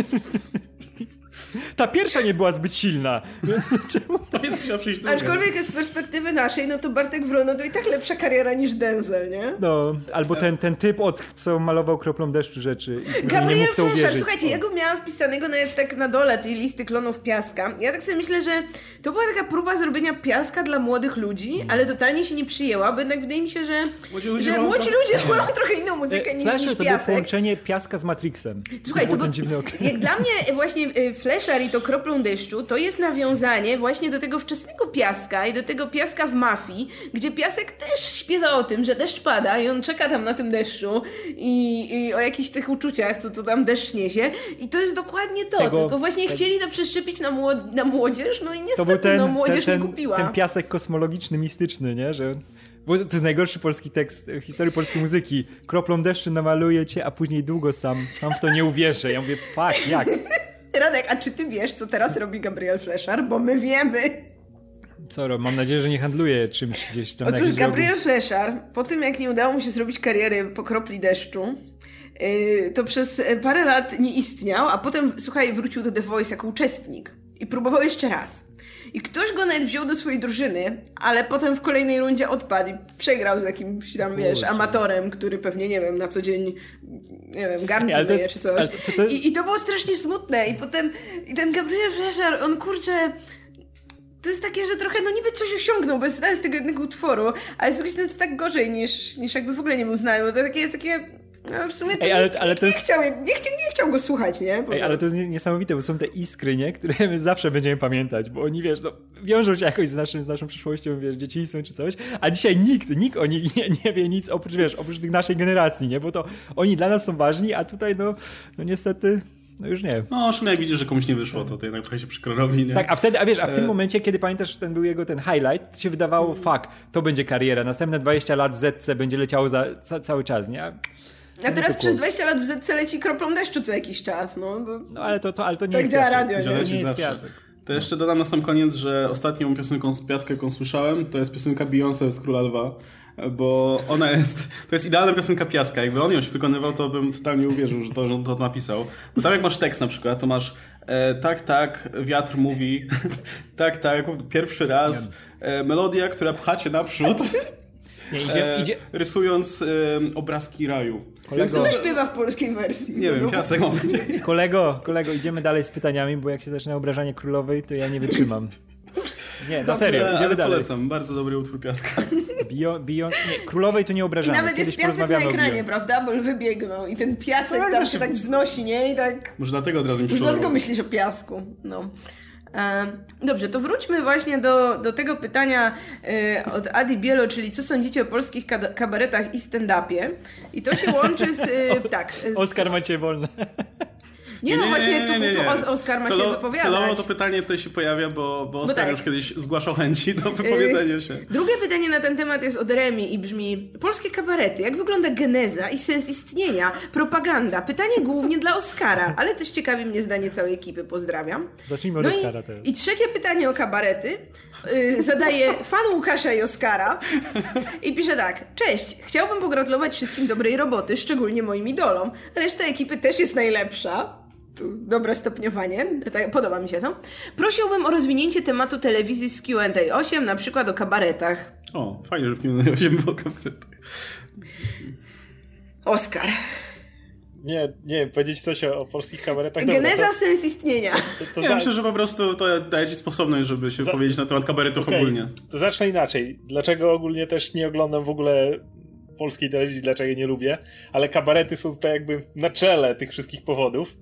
Ta pierwsza nie była zbyt silna, więc czemu? To więc musiał przyjść druga. Aczkolwiek z perspektywy naszej, no to Bartek Wrona to i tak lepsza kariera niż Denzel, nie? No, albo ten, ten typ, od co malował kroplą deszczu rzeczy. Gabriel to uwierzyć. słuchajcie, ja go miałam wpisanego nawet tak na dole tej listy klonów piaska. Ja tak sobie myślę, że to była taka próba zrobienia piaska dla młodych ludzi, ale totalnie się nie przyjęła, bo jednak wydaje mi się, że Młodzi ludzie że wolą młodzi to- ludzie wolą trochę inną muzykę niż, Flasher niż E, to było piasek. połączenie piaska z Matrixem. Słuchaj, to było był, ten dziwny okres. jak dla mnie właśnie y, Fleszar i to kroplą deszczu, to jest nawiązanie właśnie do tego wczesnego piaska i do tego piaska w mafii, gdzie piasek też śpiewa o tym, że deszcz pada i on czeka tam na tym deszczu i, i o jakichś tych uczuciach, co to tam deszcz niesie. I to jest dokładnie to, Tego- tylko właśnie chcieli to przeszczepić na, młod- na młodzież, no i niestety ten, no, ten, młodzież ten, nie kupiła. ten piasek kosmologiczny, mistyczny, nie? Że... Bo to jest najgorszy polski tekst w historii polskiej muzyki. Kroplą deszczu namaluję cię, a później długo sam, sam w to nie uwierzę. Ja mówię, fuck, jak? Radek, a czy ty wiesz, co teraz robi Gabriel Fleszar? Bo my wiemy. Co, mam nadzieję, że nie handluje czymś gdzieś tam Otóż Gabriel Fleszar, po tym jak nie udało mu się zrobić kariery po kropli deszczu, yy, to przez e, parę lat nie istniał, a potem, słuchaj, wrócił do The Voice jako uczestnik i próbował jeszcze raz. I ktoś go nawet wziął do swojej drużyny, ale potem w kolejnej rundzie odpadł i przegrał z jakimś tam, wiesz, Kurczę. amatorem, który pewnie, nie wiem, na co dzień, nie wiem, garnki myje jest- czy coś. to- to- I, I to było strasznie smutne. I potem, i ten Gabriel Fleszar, on kurczę to jest takie, że trochę, no niby coś osiągnął bez z tego jednego utworu, ale z drugiej strony to tak gorzej niż, niż jakby w ogóle nie był znany, bo to takie, takie no w sumie to Ej, ale- nikt, ale nikt to nie, jest- chciał, nie, chciał, nie chciał go słuchać, nie? Bo- Ej, ale to jest nie- niesamowite, bo są te iskry, nie? Które my zawsze będziemy pamiętać, bo oni, wiesz, no, wiążą się jakoś z, naszym, z naszą przyszłością, wiesz, dzieciństwem czy coś, a dzisiaj nikt, nikt o nich nie, nie wie nic oprócz, wiesz, oprócz tych naszej generacji, nie? Bo to oni dla nas są ważni, a tutaj, no, no niestety, no już nie. No, szczególnie jak widzisz, że komuś nie wyszło, to, to jednak trochę się przykro robi, nie? Tak, a wtedy, a wiesz, a w tym E. momencie, kiedy pamiętasz, że ten był jego ten highlight, to się wydawało, fuck, to będzie kariera, następne 20 lat w Zetce będzie leciało za, ca, cały czas, nie? A- A teraz przez cool. 20 lat w ZC leci kroplą deszczu co jakiś czas, no. bo- No ale to, to, ale to nie Tak jest działa piasek. radio, nie? To nie jest piasek. To jeszcze dodam na sam koniec, że ostatnią piosenką z Piaska, jaką słyszałem, to jest piosenka Beyoncé z Króla Lwa, bo ona jest, to jest idealna piosenka Piaska. Jakby on ją wykonywał, to bym totalnie uwierzył, że to, że on to napisał. Bo tam jak masz tekst na przykład, to masz e, tak, tak, wiatr mówi, tak, tak, pierwszy raz, e, melodia, która pcha cię naprzód, Nie, idzie, e, idzie, rysując e, obrazki raju. Kolego. Co to śpiewa w polskiej wersji? Nie wiem, Piasek mam nadzieję. Kolego, kolego, idziemy dalej z pytaniami, bo jak się zaczyna obrażanie królowej, to ja nie wytrzymam. Nie, na serio, Ale idziemy dalej. Polecam, bardzo dobry utwór Piaska. Bio, bio, nie, królowej to nie I obrażamy. nawet Kiedyś jest piasek na ekranie, prawda? Bo lwy biegną i ten piasek No, tam się tak wznosi, nie? I tak... Może dlatego od razu mi Już przyszło. dlatego myślisz o piasku. No. Dobrze, to wróćmy właśnie do, do tego pytania e, od Adi Bielo, czyli co sądzicie o polskich kabaretach i stand-upie? I to się łączy z... E, tak. Z, Oskar macie wolne. Nie no, właśnie tu, tu Os- Oskar ma się Celo- wypowiadać. Celowo to pytanie tutaj się pojawia, bo, bo Oskar tak. już kiedyś zgłaszał chęci do wypowiedzenia się. Drugie pytanie na ten temat jest od Remi i brzmi Polskie kabarety, jak wygląda geneza i sens istnienia? Propaganda. Pytanie głównie dla Oskara, ale też ciekawi mnie zdanie całej ekipy. Pozdrawiam. Zacznijmy od no Oskara i, teraz. I trzecie pytanie o kabarety y, zadaje fan Łukasza i Oskara i pisze tak. Cześć, chciałbym pogratulować wszystkim dobrej roboty, szczególnie moim idolom. Reszta ekipy też jest najlepsza. Dobre stopniowanie, tak, podoba mi się to. Prosiłbym o rozwinięcie tematu telewizji z Q&A 8, na przykład o kabaretach. O, fajnie, że w tym 8 było kabaretach. Oskar. Nie, nie powiedzieć coś o, o polskich kabaretach. Dobra, Geneza, to, sens istnienia. to, to Ja za- myślę, że po prostu to daje ci sposobność, żeby się Za- powiedzieć na temat kabaretów okej, ogólnie. To zacznę inaczej. Dlaczego ogólnie też nie oglądam w ogóle polskiej telewizji, dlaczego jej nie lubię, ale kabarety są tutaj jakby na czele tych wszystkich powodów,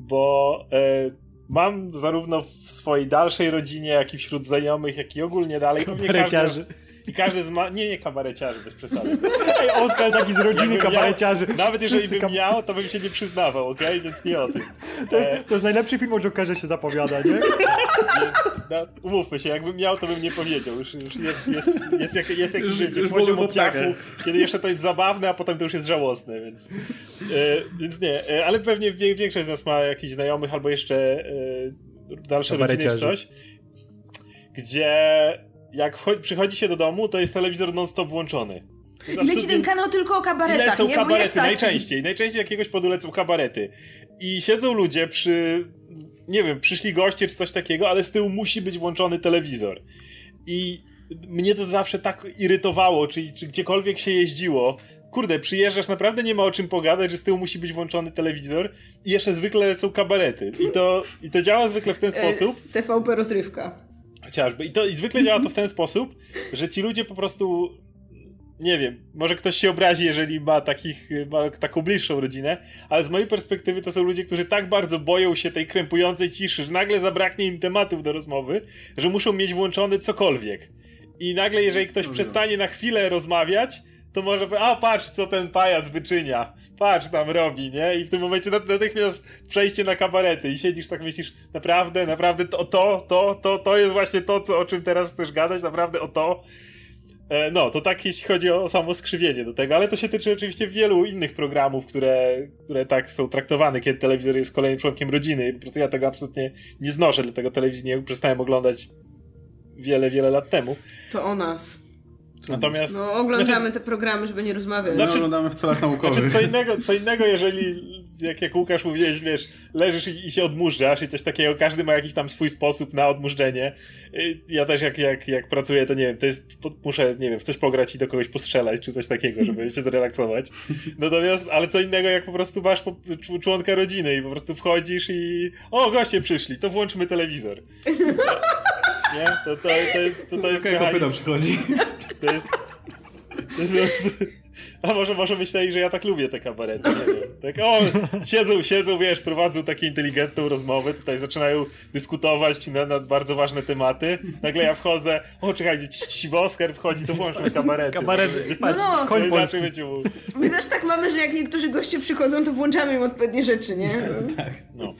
bo e, mam zarówno w swojej dalszej rodzinie, jak i wśród znajomych, jak i ogólnie dalej. pewnie każdy I każdy z ma... Nie, nie kabareciarzy, bez przesady. Ej, Oskar taki z rodziny Jakbym miał- kabareciarzy. Nawet jeżeli Wszyscy bym kab- miał, to bym się nie przyznawał, okej? Więc nie o tym. To jest, to jest najlepszy film o Jokerze się zapowiada, nie? No, umówmy się, jakbym miał, to bym nie powiedział. Już, już jest, jest, jest, jak, jest jakiś wiecie, już poziom obciachu, kiedy jeszcze to jest zabawne, a potem to już jest żałosne, więc, e, więc nie. E, ale pewnie większość z nas ma jakichś znajomych albo jeszcze e, dalsze rodziny czy Kabareciarzy. coś, gdzie jak przychodzi się do domu, to jest telewizor non-stop włączony. I leci absolutnie- ten kanał tylko o i kabaretach, lecą nie? Kabarety, najczęściej. Najczęściej jakiegoś powodu lecą kabarety. I siedzą ludzie przy nie wiem, przyszli goście czy coś takiego, ale z tyłu musi być włączony telewizor. I mnie to zawsze tak irytowało, czy, czy gdziekolwiek się jeździło, kurde, przyjeżdżasz, naprawdę nie ma o czym pogadać, że z tyłu musi być włączony telewizor i jeszcze zwykle są kabarety. I to, i to działa zwykle w ten sposób. E, TVP rozrywka. Chociażby. I to i zwykle działa to w ten sposób, że ci ludzie po prostu nie wiem, może ktoś się obrazi, jeżeli ma, takich, ma taką bliższą rodzinę, ale z mojej perspektywy to są ludzie, którzy tak bardzo boją się tej krępującej ciszy, że nagle zabraknie im tematów do rozmowy, że muszą mieć włączony cokolwiek. I nagle, jeżeli ktoś przestanie na chwilę rozmawiać, to może powiedzieć, a patrz, co ten pajac wyczynia, patrz tam robi, nie? I w tym momencie natychmiast przejście na kabarety i siedzisz tak myślisz, naprawdę, naprawdę to, to, to, to, to jest właśnie to, co, o czym teraz chcesz gadać, naprawdę o to. E, no, to tak jeśli chodzi o samo skrzywienie do tego, ale to się tyczy oczywiście wielu innych programów, które, które tak są traktowane, kiedy telewizor jest kolejnym członkiem rodziny. Po prostu ja tego absolutnie nie znoszę, dlatego telewizji nie przestałem oglądać wiele, wiele lat temu. To o nas. Natomiast. No, oglądamy znaczy, te programy, żeby nie rozmawiać. Znaczy, no, oglądamy w celach naukowych. Znaczy, co innego, co innego jeżeli, jak, jak Łukasz mówiłeś, wiesz, leżysz i, i, się odmurzasz i coś takiego, każdy ma jakiś tam swój sposób na odmurzenie. Ja też jak, jak, jak pracuję, to nie wiem, to jest, muszę, nie wiem, w coś pograć i do kogoś postrzelać, czy coś takiego, żeby się zrelaksować. Natomiast, ale co innego, jak po prostu masz po, członka rodziny i po prostu wchodzisz i o, goście przyszli, to włączmy telewizor. Nie? To, to, to, jest, to, to jest mechanizm. przychodzi. To jest... To jest a może, może myśleli, że ja tak lubię te kabarety, nie wiem. Tak, o, siedzą, siedzą, wiesz, prowadzą takie inteligentną rozmowę, tutaj zaczynają dyskutować na, na bardzo ważne tematy. Nagle ja wchodzę, o, czekajcie, Oskar wchodzi, to włączmy kabarety. Kabarety, no, no. koń polski. My też tak mamy, że jak niektórzy goście przychodzą, to włączamy im odpowiednie rzeczy, nie? tak. No.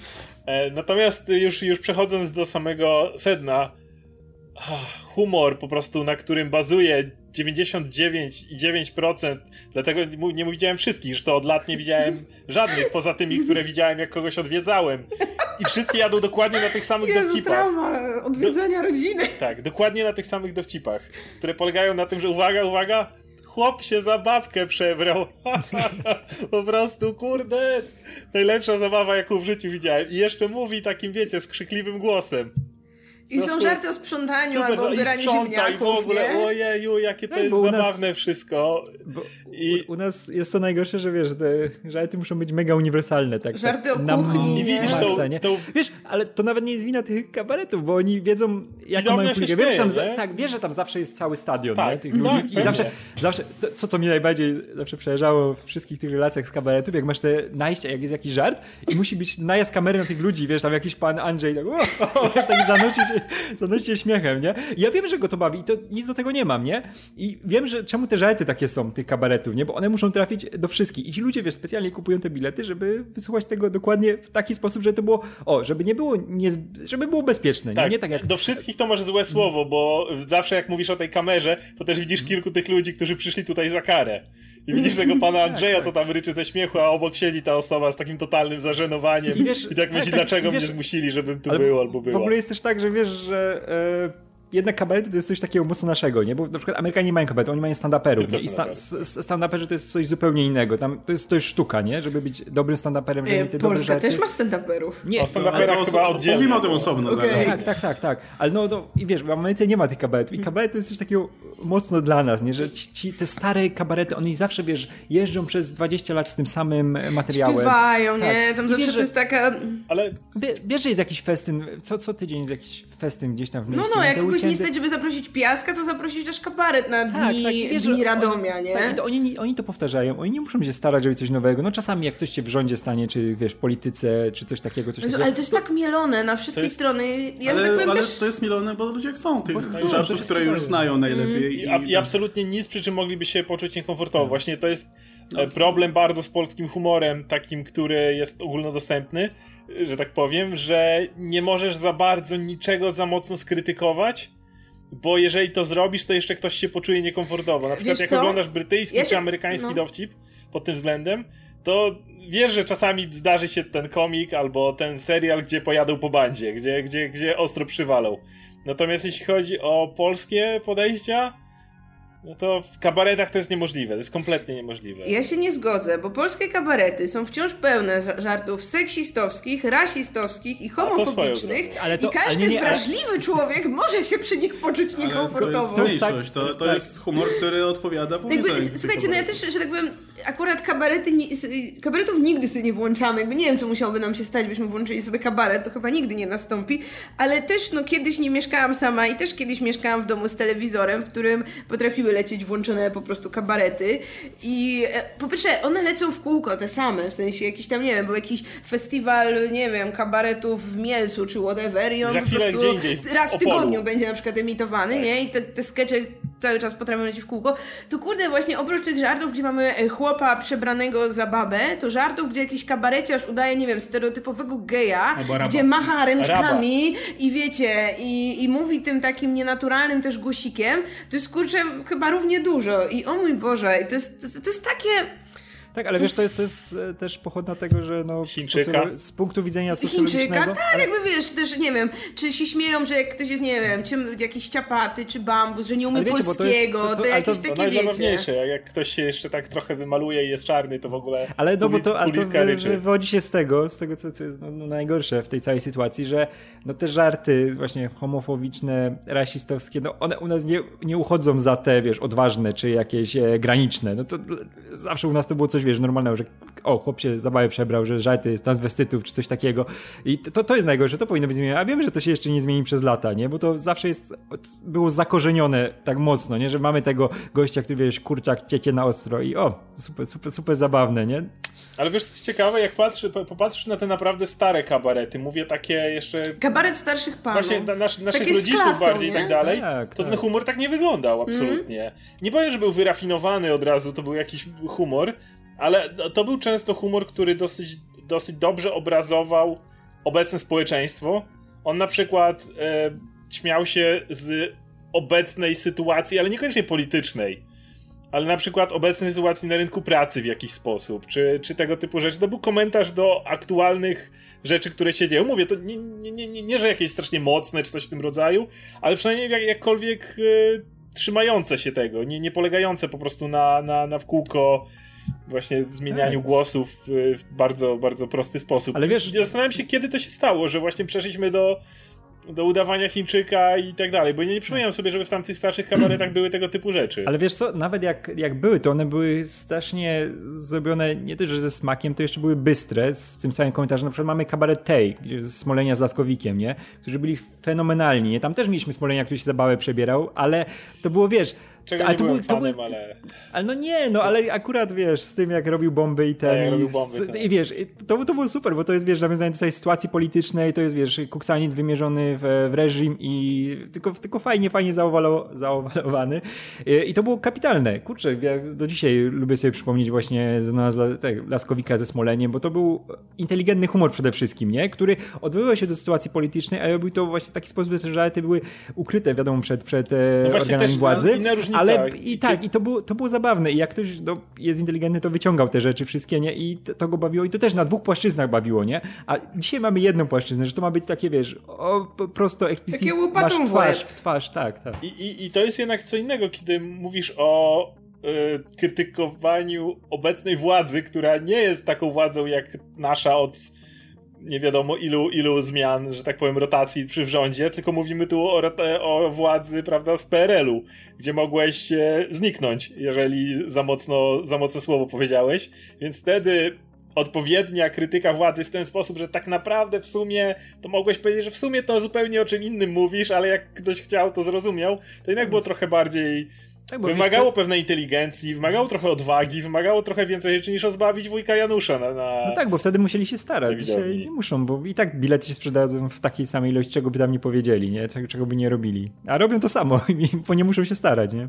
E, natomiast już, już przechodząc do samego sedna, humor po prostu, na którym bazuje 99,9%, dlatego nie widziałem wszystkich, że to od lat nie widziałem żadnych, poza tymi, które widziałem, jak kogoś odwiedzałem. I wszystkie jadą dokładnie na tych samych Jezu, dowcipach. trauma odwiedzania Do, rodziny. Tak, dokładnie na tych samych dowcipach, które polegają na tym, że uwaga, uwaga, chłop się za babkę przebrał. po prostu, kurde, najlepsza zabawa, jaką w życiu widziałem. I jeszcze mówi takim, wiecie, skrzykliwym głosem. I są żarty o sprzątaniu super, albo odbieraniu ziemniaków, i w ogóle, nie? ojeju, jakie to no, jest zabawne nas, wszystko. I... U, u, nas jest to najgorsze, że wiesz, te żarty muszą być mega uniwersalne. Tak, żarty tak, o kuchni, I widzisz to, nie? To... Wiesz, ale to nawet nie jest wina tych kabaretów, bo oni wiedzą, jaką mają publikę. Wiesz, tam, tak, wiesz, że tam zawsze jest cały stadion tak, nie? tych ludzi. I zawsze, zawsze to, co, co mi najbardziej zawsze przejeżdżało w wszystkich tych relacjach z kabaretów, jak masz te najścia, jak jest jakiś żart i musi być najazd kamery na tych ludzi, wiesz, tam jakiś pan Andrzej tak, o, o, wiesz, tak zanosić zanoście śmiechem, nie? I ja wiem, że go to bawi i to nic do tego nie mam, nie? I wiem, że czemu te żarty takie są, tych kabaretów, nie? Bo one muszą trafić do wszystkich. I ci ludzie, wiesz, specjalnie kupują te bilety, żeby wysłuchać tego dokładnie w taki sposób, że to było, o, żeby nie było, nie, żeby było bezpieczne, tak, nie? nie tak jak... Do wszystkich to może złe słowo, bo zawsze jak mówisz o tej kamerze, to też widzisz kilku tych ludzi, którzy przyszli tutaj za karę. I widzisz tego pana tak, Andrzeja, tak, co tam ryczy ze śmiechu, a obok siedzi ta osoba z takim totalnym zażenowaniem. I, wiesz, I tak myśli, tak, dlaczego wiesz, mnie zmusili, żebym tu był albo była. W ogóle jest też tak, że wiesz, że e, jednak kabarety to jest coś takiego mocno naszego, nie? Bo na przykład Amerykanie nie mają kabaretu, oni mają stand-uperów, nie? I sta stand-uperzy to jest coś zupełnie innego. Tam, to, jest, to jest sztuka, nie? Żeby być dobrym stand-uperem, żeby te Polska dobre też ma stand-uperów. Nie, o stand-uperach chyba oddzielnie. Mówimy o tym osobno. Okay. Tak, tak, tak, tak. Ale no, no i wiesz, w Ameryce nie ma tych kabaretów i kabaret to jest coś takiego mocno dla nas, nie? Że ci, ci, te stare kabarety, one zawsze, wiesz, jeżdżą przez 20 lat z tym samym materiałem. Śpiewają, tak. nie? Tam I zawsze wiesz, to jest taka... Ale... Wiesz, że jest jakiś festyn, co, co tydzień jest jakiś festyn gdzieś tam w mieście. No, no, kogoś nie stać, żeby zaprosić piaska, to zaprosić też kabaret na tak, dni, tak, wiesz, dni Radomia, nie? Tak, to oni, oni to powtarzają, oni nie muszą się starać, żeby coś nowego. No czasami jak coś się w rządzie stanie, czy wiesz, w polityce, czy coś takiego, coś Jezu, takiego. Ale to jest to... tak mielone na wszystkie jest... strony. Ja ale, tak powiem, ale też... to jest mielone, bo ludzie chcą tych bo, żartów, które już znają najlepiej. Mm. I, I, absolutnie nic, przy czym mogliby się poczuć niekomfortowo. Właśnie to jest no. problem bardzo z polskim humorem, takim, który jest ogólnodostępny, że tak powiem, że nie możesz za bardzo niczego za mocno skrytykować, bo jeżeli to zrobisz, to jeszcze ktoś się poczuje niekomfortowo. Na przykład wiesz jak co? oglądasz brytyjski ja się... czy amerykański no. dowcip pod tym względem, to wiesz, że czasami zdarzy się ten komik albo ten serial, gdzie pojadą po bandzie, gdzie, gdzie, gdzie ostro przywalą. Natomiast jeśli chodzi o polskie podejścia, no to w kabaretach to jest niemożliwe, to jest kompletnie niemożliwe. Ja się nie zgodzę, bo polskie kabarety są wciąż pełne żartów seksistowskich, rasistowskich i homofobicznych ale to, i każdy nie, nie, wrażliwy człowiek może się przy nich poczuć niekomfortowo. To jest, to jest, to, to jest humor, który odpowiada po Słuchajcie, no ja też, że tak powiem, akurat kabarety, kabaretów nigdy sobie nie włączamy, jakby nie wiem, co musiałoby nam się stać, byśmy włączyli sobie kabaret, to chyba nigdy nie nastąpi, ale też no kiedyś nie mieszkałam sama i też kiedyś mieszkałam w domu z telewizorem, w którym potrafiły lecieć włączone po prostu kabarety i e, po pierwsze one lecą w kółko te same, w sensie jakiś tam, nie wiem, był jakiś festiwal, nie wiem, kabaretów w Mielcu czy whatever i on Za po prostu raz w tygodniu będzie na przykład emitowany, Tak. nie? I te, te skecze cały czas potrafią lecieć w kółko, to kurde właśnie oprócz tych żartów, gdzie mamy e, chłopa przebranego za babę, to żartów, gdzie jakiś kabareciarz udaje, nie wiem, stereotypowego geja, raba. gdzie macha ręczkami i wiecie, i, i mówi tym takim nienaturalnym też głosikiem, to jest kurczę chyba równie dużo. I o mój Boże, to jest, to, to jest takie... Tak, ale wiesz, to jest, to jest e, też pochodna tego, że no, Chińczyka. z punktu widzenia socjologicznego... Chińczyka, tak, jakby wiesz, też nie wiem, czy się śmieją, że jak ktoś jest, nie wiem, czym, jakiś ciapaty, czy bambus, że nie umie Ale wiecie, bo to jest- polskiego, to, to- to- ale jakieś to To takie, wiecie... jak, jak ktoś się jeszcze tak trochę wymaluje i jest czarny, to w ogóle Ale no bo to, ale to wy, wywodzi się z tego, z tego co, co jest no, no najgorsze w tej całej sytuacji, że no te żarty właśnie homofobiczne, rasistowskie, no one u nas nie, nie uchodzą za te, wiesz, odważne czy jakieś e, graniczne. No to zawsze u nas to było coś, wiesz, normalnego, że o, chłop się zabawę przebrał, że żarty z transwestytów czy coś takiego. I to, to jest najgorsze, to powinno być zmienione. A wiemy, że to się jeszcze nie zmieni przez lata, nie? Bo to zawsze jest, było zakorzenione tak mocno, nie? Że mamy tego gościa, który, wiesz, kurczak ciecie na ostro i o, super, super, super zabawne, nie? Ale wiesz, co jest ciekawe, jak patrzy, po- popatrzysz na te naprawdę stare kabarety, mówię takie jeszcze Kabaret starszych panów. Właśnie na, nasz, naszych Takie rodziców klasą, bardziej i nie? tak dalej, Tak, to tak. ten humor tak nie wyglądał absolutnie. Nie powiem, że był wyrafinowany od razu, to był jakiś humor, ale to był często humor, który dosyć, dosyć dobrze obrazował obecne społeczeństwo. On na przykład e, śmiał się z obecnej sytuacji, ale niekoniecznie politycznej. Ale na przykład obecnej sytuacji na rynku pracy w jakiś sposób, czy, czy tego typu rzeczy. To był komentarz do aktualnych rzeczy, które się dzieją. Mówię, to nie, nie, nie, nie, nie że jakieś strasznie mocne, czy coś w tym rodzaju, ale przynajmniej jak, jakkolwiek e, trzymające się tego, nie, nie polegające po prostu na, na, na w kółko właśnie zmienianiu Tak. głosów w, w bardzo, bardzo prosty sposób. Ale wiesz- Zastanawiam się, kiedy to się stało, że właśnie przeszliśmy do do udawania Chińczyka i tak dalej, bo nie, nie przypominam sobie, żeby w tamtych starszych kabaretach były tego typu rzeczy. Ale wiesz co, nawet jak, jak były, to one były strasznie zrobione nie tylko że ze smakiem, to jeszcze były bystre, z tym samym komentarzem. Na przykład mamy kabaret Tej, Smolenia z Laskowikiem, nie? Którzy byli fenomenalni. Nie? Tam też mieliśmy Smolenia, który się zabawę przebierał, ale to było, wiesz... Czego ale to były- to fanem, były- ale... Ale no nie, no ale akurat wiesz, z tym jak robił bomby i ten. Jak i, robił bomby, tak. I wiesz, to, to było super, bo to jest wiesz, nawiązanie do tej sytuacji politycznej, to jest wiesz, kuksaniec wymierzony w, w reżim i tylko, tylko fajnie, fajnie zaowalo, zaowalowany. I, I to było kapitalne. Kurczę, ja do dzisiaj lubię sobie przypomnieć właśnie z nas, tak, Laskowika ze Smoleniem, bo to był inteligentny humor przede wszystkim, nie? Który odwoływał się do sytuacji politycznej, ale robił to właśnie w taki sposób, że żarty były ukryte, wiadomo, przed, przed e, No organami też, władzy. no, różnica. Ale i tak, i to było, to było zabawne. I jak ktoś no, jest inteligentny, to wyciągał te rzeczy wszystkie, nie? I to, to go bawiło. I to też na dwóch płaszczyznach bawiło, nie? A dzisiaj mamy jedną płaszczyznę, że to ma być takie, wiesz, o, po- prosto eksplicit. Takie łopatą masz w twarz, w twarz, tak, tak. I, i, I to jest jednak co innego, kiedy mówisz o y, krytykowaniu obecnej władzy, która nie jest taką władzą jak nasza od nie wiadomo ilu, ilu zmian, że tak powiem, rotacji przy rządzie, tylko mówimy tu o, o władzy, prawda, z PRL-u, gdzie mogłeś e, zniknąć, jeżeli za mocno, za mocne słowo powiedziałeś, więc wtedy odpowiednia krytyka władzy w ten sposób, że tak naprawdę w sumie to mogłeś powiedzieć, że w sumie to zupełnie o czym innym mówisz, ale jak ktoś chciał, to zrozumiał, to jednak było trochę bardziej tak Wymagało pewnej inteligencji, wymagało trochę odwagi, wymagało trochę więcej rzeczy niż rozbawić wujka Janusza na... na... No tak, bo wtedy musieli się starać. Dzisiaj nie muszą, bo i tak bilety się sprzedają w takiej samej ilości, czego by tam nie powiedzieli, nie? Czego by nie robili. A robią to samo, bo nie muszą się starać, nie?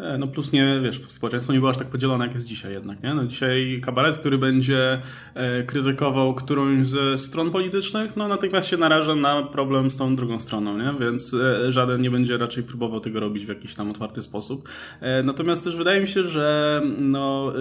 E, No plus nie, wiesz, społeczeństwo nie było aż tak podzielone, jak jest dzisiaj jednak, nie? No dzisiaj kabaret, który będzie e, krytykował którąś ze stron politycznych, no natychmiast się naraża na problem z tą drugą stroną, nie? Więc e, żaden nie będzie raczej próbował tego robić w jakiś tam otwarty sposób. Natomiast też wydaje mi się, że no,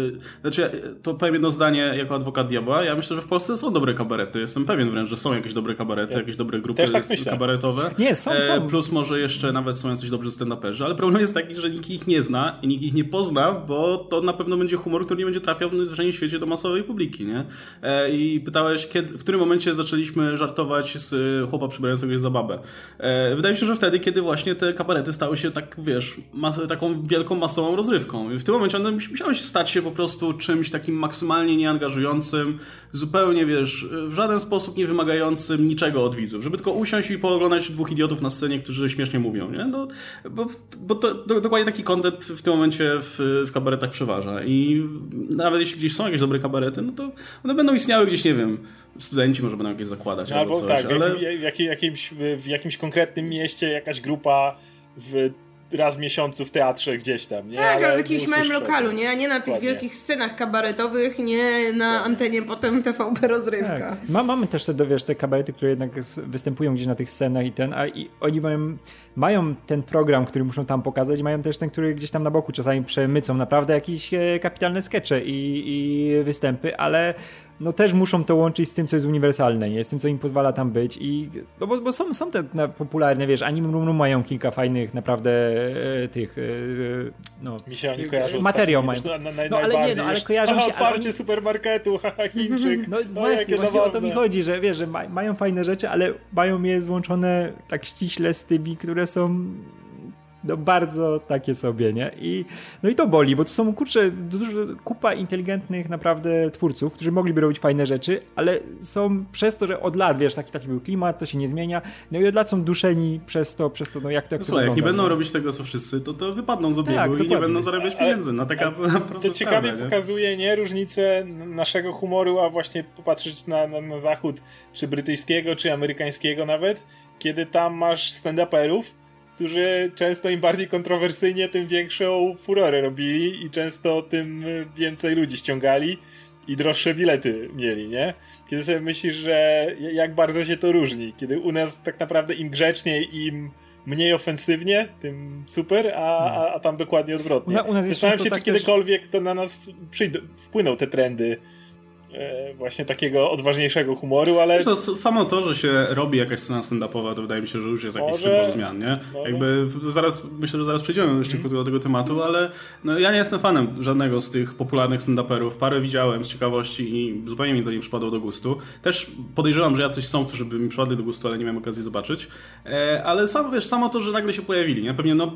znaczy to powiem jedno zdanie jako adwokat diabła, ja myślę, że w Polsce są dobre kabarety, jestem pewien wręcz, że są jakieś dobre kabarety, jakieś dobre grupy tak kabaretowe. Nie, są, są. Plus może jeszcze nawet są jacyś dobrzy stand-uperzy, ale problem jest taki, że nikt ich nie zna zna i nikt ich nie pozna, bo to na pewno będzie humor, który nie będzie trafiał w świecie do masowej publiki, nie? E, I pytałeś, kiedy, w którym momencie zaczęliśmy żartować z chłopa przybierającego się za babę. E, wydaje mi się, że wtedy, kiedy właśnie te kabarety stały się tak, wiesz, mas taką wielką masową rozrywką. I w tym momencie one musiały się stać się po prostu czymś takim maksymalnie nieangażującym, zupełnie, wiesz, w żaden sposób nie wymagającym niczego od widzów. Żeby tylko usiąść i pooglądać dwóch idiotów na scenie, którzy śmiesznie mówią, nie? No, bo, bo to, dokładnie taki w tym momencie w, w kabaretach przeważa. I nawet jeśli gdzieś są jakieś dobre kabarety, no to one będą istniały gdzieś, nie wiem, studenci może będą jakieś zakładać albo, albo coś, tak, ale... w, jakim, jakimś, w jakimś konkretnym mieście jakaś grupa w raz w miesiącu w teatrze gdzieś tam, nie? Tak, ale w jakimś małym lokalu, nie? A nie na tych Ładnie. wielkich scenach kabaretowych, nie na antenie potem TVP rozrywka. Tak. Ma, mamy też te, wiesz, te kabarety, które jednak występują gdzieś na tych scenach i ten, a i oni mają, mają ten program, który muszą tam pokazać, mają też ten, który gdzieś tam na boku czasami przemycą naprawdę jakieś e, kapitalne skecze i, i występy, ale no też muszą to łączyć z tym, co jest uniwersalne, nie? z tym, co im pozwala tam być i no bo, bo są, są te popularne, wiesz, Anime Room mają kilka fajnych naprawdę e, tych e, no, mi się oni kojarzą materiał mają. Na, na, no ale nie, no ale kojarzą się... otwarcie ale... supermarketu, haha, Chińczyk. No właśnie, właśnie o to mi chodzi, że wiesz, że ma, mają fajne rzeczy, ale mają je złączone tak ściśle z tymi, które są no bardzo takie sobie, nie? I, no i to boli, bo to są, kurczę, dużo, kupa inteligentnych naprawdę twórców, którzy mogliby robić fajne rzeczy, ale są przez to, że od lat, wiesz, taki, taki był klimat, to się nie zmienia, no i od lat są duszeni przez to, przez to, no jak to jak no słuchaj, jak nie będą robić tego, co wszyscy, to to wypadną z obiegu tak, i nie będą zarabiać pieniędzy. No taka To ciekawie nie? pokazuje, nie, różnicę naszego humoru, a właśnie popatrzeć na, na, na zachód, czy brytyjskiego, czy amerykańskiego nawet, kiedy tam masz stand-uperów, którzy często im bardziej kontrowersyjnie, tym większą furorę robili i często tym więcej ludzi ściągali i droższe bilety mieli, nie? Kiedy sobie myślisz, że jak bardzo się to różni, kiedy u nas tak naprawdę im grzeczniej, im mniej ofensywnie, tym super, a, a, a tam dokładnie odwrotnie. U, u nas Zastanawiam się, czy tak kiedykolwiek też... to na nas przyjdą, wpłyną te trendy właśnie takiego odważniejszego humoru, ale... To, samo to, że się robi jakaś scena stand-upowa, to wydaje mi się, że już jest jakiś Może... symbol zmian, nie? Jakby zaraz, myślę, że zaraz przejdziemy jeszcze mm. do tego tematu, mm. ale no, ja nie jestem fanem żadnego z tych popularnych stand-uperów. Parę widziałem z ciekawości i zupełnie mi to nie przypadło do gustu. Też podejrzewam, że jacyś są, którzy by mi przypadli do gustu, ale nie miałem okazji zobaczyć. E, ale sam, wiesz, samo to, że nagle się pojawili, nie? Pewnie, no,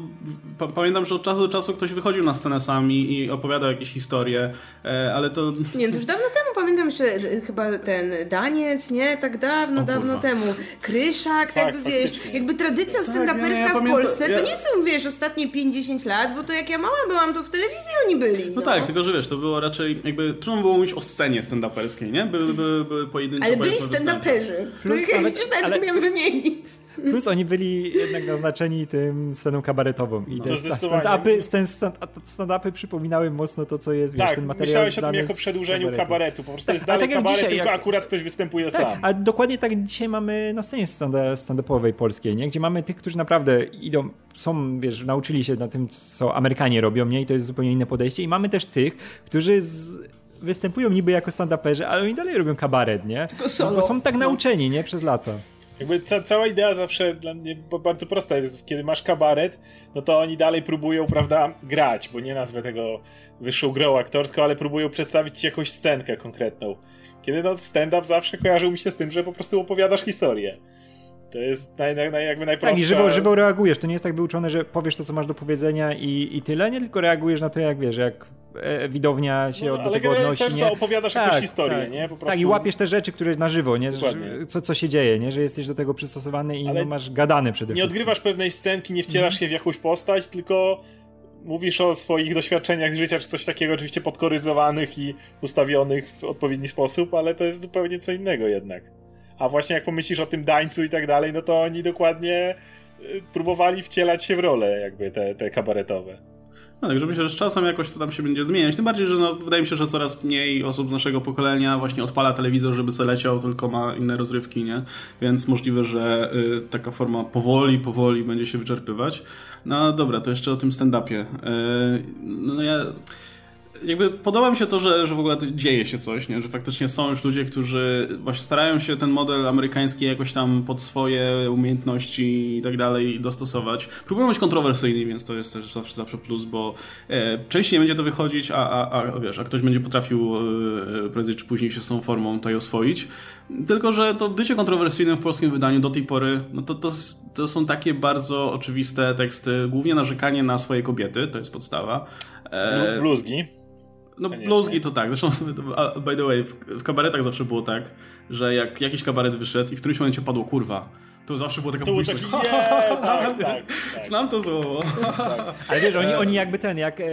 pamiętam, że od czasu do czasu ktoś wychodził na scenę sami i opowiadał jakieś historie, e, ale to... Nie, to już dawno temu pamiętam jeszcze e, chyba ten Daniec, nie? Tak dawno, o, dawno temu. Kryszak, tak, jakby wiesz, jakby tradycja tak, stand-uperska ja, ja w Polsce ja... to nie są, wiesz, ostatnie 50 lat, bo to jak ja mała byłam, to w telewizji oni byli. No, no tak, tylko że wiesz, to było raczej jakby, trudno było mówić o scenie stand-uperskiej, nie? Były, były, były pojedyncze Ale byli stand-uperzy, których ja widzisz, nawet ale... miałem wymienić. Plus oni byli jednak naznaczeni tym sceną kabaretową. I te stand-upy stand stand przypominały mocno to, co jest, tak, wiesz, ten materiał myślałeś o tym jako przedłużeniu kabaretu. kabaretu. Po prostu tak, jest dalej tak kabaret, dzisiaj, tylko jak... akurat ktoś występuje tak, sam. A dokładnie tak dzisiaj mamy na scenie stand-upowej polskiej, nie? gdzie mamy tych, którzy naprawdę idą, są, wiesz, nauczyli się na tym, co Amerykanie robią, nie? I to jest zupełnie inne podejście. I mamy też tych, którzy z występują niby jako stand-uperzy, ale oni dalej robią kabaret, nie? Tylko solo. No, bo są tak no. nauczeni, nie? Przez lata. Jakby ca cała idea zawsze dla mnie bardzo prosta jest, kiedy masz kabaret, no to oni dalej próbują, prawda, grać, bo nie nazwę tego wyższą grą aktorską, ale próbują przedstawić ci jakąś scenkę konkretną. Kiedy no stand-up zawsze kojarzył mi się z tym, że po prostu opowiadasz historię. To jest naj, naj, jakby najprostsza... Tak, i żywo, żywo reagujesz. To nie jest tak wyuczone, że powiesz to, co masz do powiedzenia i, i tyle, nie tylko reagujesz na to, jak wiesz, jak e, widownia się no, od, do tego odnosi. Ale opowiadasz tak, jakąś historię, tak, nie? Po prostu... Tak, i łapiesz te rzeczy, które na żywo, nie? Co, co się dzieje, nie? Że jesteś do tego przystosowany i no, masz gadane przede wszystkim. Nie odgrywasz pewnej scenki, nie wcielasz mm. się w jakąś postać, tylko mówisz o swoich doświadczeniach życia, czy coś takiego, oczywiście podkoryzowanych i ustawionych w odpowiedni sposób, ale to jest zupełnie co innego jednak. A właśnie jak pomyślisz o tym dańcu i tak dalej, no to oni dokładnie y, próbowali wcielać się w role jakby te, te kabaretowe. No, także myślę, że z czasem jakoś to tam się będzie zmieniać. Tym bardziej, że no, wydaje mi się, że coraz mniej osób z naszego pokolenia właśnie odpala telewizor, żeby se leciał, tylko ma inne rozrywki, nie? Więc możliwe, że y, taka forma powoli, powoli będzie się wyczerpywać. No dobra, to jeszcze o tym stand-upie. Y, no ja jakby podoba mi się to, że, że w ogóle dzieje się coś, nie? że faktycznie są już ludzie, którzy właśnie starają się ten model amerykański jakoś tam pod swoje umiejętności i tak dalej dostosować. Próbują być kontrowersyjni, więc to jest też zawsze, zawsze plus, bo e, częściej będzie to wychodzić, a, a, a, wiesz, a ktoś będzie potrafił e, prędzej czy później się z tą formą tutaj oswoić. Tylko, że to bycie kontrowersyjnym w polskim wydaniu do tej pory, no to, to, to są takie bardzo oczywiste teksty, głównie narzekanie na swoje kobiety, to jest podstawa. E, bluzgi. No Koniecznie. bluzgi to tak, zresztą by the way, w, w kabaretach zawsze było tak, że jak jakiś kabaret wyszedł i w którymś momencie padło kurwa, to zawsze było taka publiczność. Taki, yeah, tak, tak, tak. Znam to słowo. Tak. Ale wiesz, oni, oni jakby ten, jak e,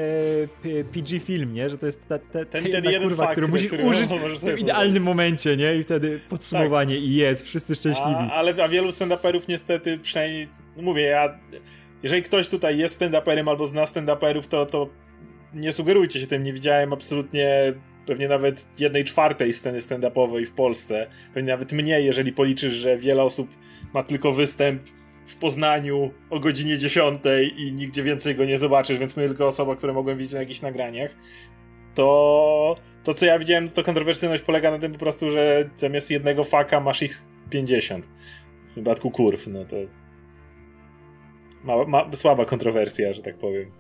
PG film, nie? Że to jest ta, ta, ten, ten jeden kurwa, fakt, który musisz użyć w tym idealnym momencie, nie? I wtedy podsumowanie tak. i jest, wszyscy szczęśliwi. A, ale a wielu stand-uperów niestety, przynajmniej, no mówię, ja jeżeli ktoś tutaj jest stand-uperem albo zna stand-uperów, to, to nie sugerujcie się tym, nie widziałem absolutnie pewnie nawet jednej czwartej sceny stand-upowej w Polsce. Pewnie nawet mniej, jeżeli policzysz, że wiele osób ma tylko występ w Poznaniu o godzinie 10 i nigdzie więcej go nie zobaczysz, więc my tylko osoba, które mogłem widzieć na jakichś nagraniach. To to, co ja widziałem, to kontrowersyjność polega na tym po prostu, że zamiast jednego faka masz ich 50. W przypadku kurw, no to ma, słaba kontrowersja, że tak powiem.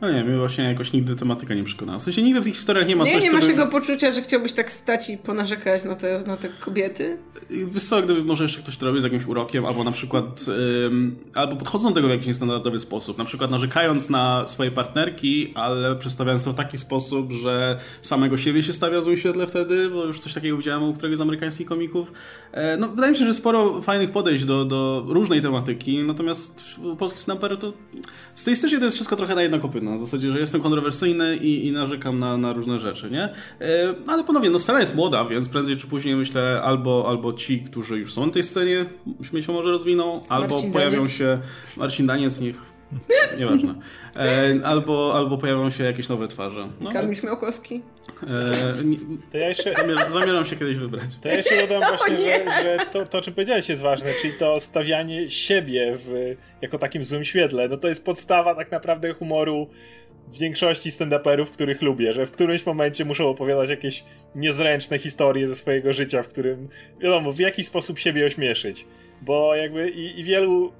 No nie, mnie właśnie jakoś nigdy tematyka nie przekonała. W sensie nigdy w tych historiach nie ma nie, coś, Nie, masz tego poczucia, że chciałbyś tak stać i ponarzekać na te, na te kobiety? Wiesz co, gdyby może jeszcze ktoś to robił z jakimś urokiem, albo na przykład ym, albo podchodzą do tego w jakiś niestandardowy sposób, na przykład narzekając na swoje partnerki, ale przedstawiając to w taki sposób, że samego siebie się stawia w złym świetle wtedy, bo już coś takiego widziałem u któregoś z amerykańskich komików. E, no, wydaje mi się, że sporo fajnych podejść do, do różnej tematyki, natomiast polski snapper to stylistycznie to jest wszystko trochę na jedno kopytno. Na zasadzie, że jestem kontrowersyjny i, i narzekam na, na, różne rzeczy, nie? E, ale ponownie, no scena jest młoda, więc prędzej czy później myślę albo, albo ci, którzy już są na tej scenie, się może rozwiną, albo Marcin pojawią Daniec. się Marcin Daniec, niech Nieważne. E, albo, albo pojawią się jakieś nowe twarze. No. Kamil Śmiałkowski. E, to ja jeszcze, zamieram, zamieram, się kiedyś wybrać. To ja jeszcze dodam właśnie, że, że, to, to, o czym powiedziałeś jest ważne, czyli to stawianie siebie w, jako takim złym świetle. No to jest podstawa tak naprawdę humoru w większości stand-uperów, których lubię, że w którymś momencie muszą opowiadać jakieś niezręczne historie ze swojego życia, w którym, wiadomo, w jakiś sposób siebie ośmieszyć. Bo jakby i, i wielu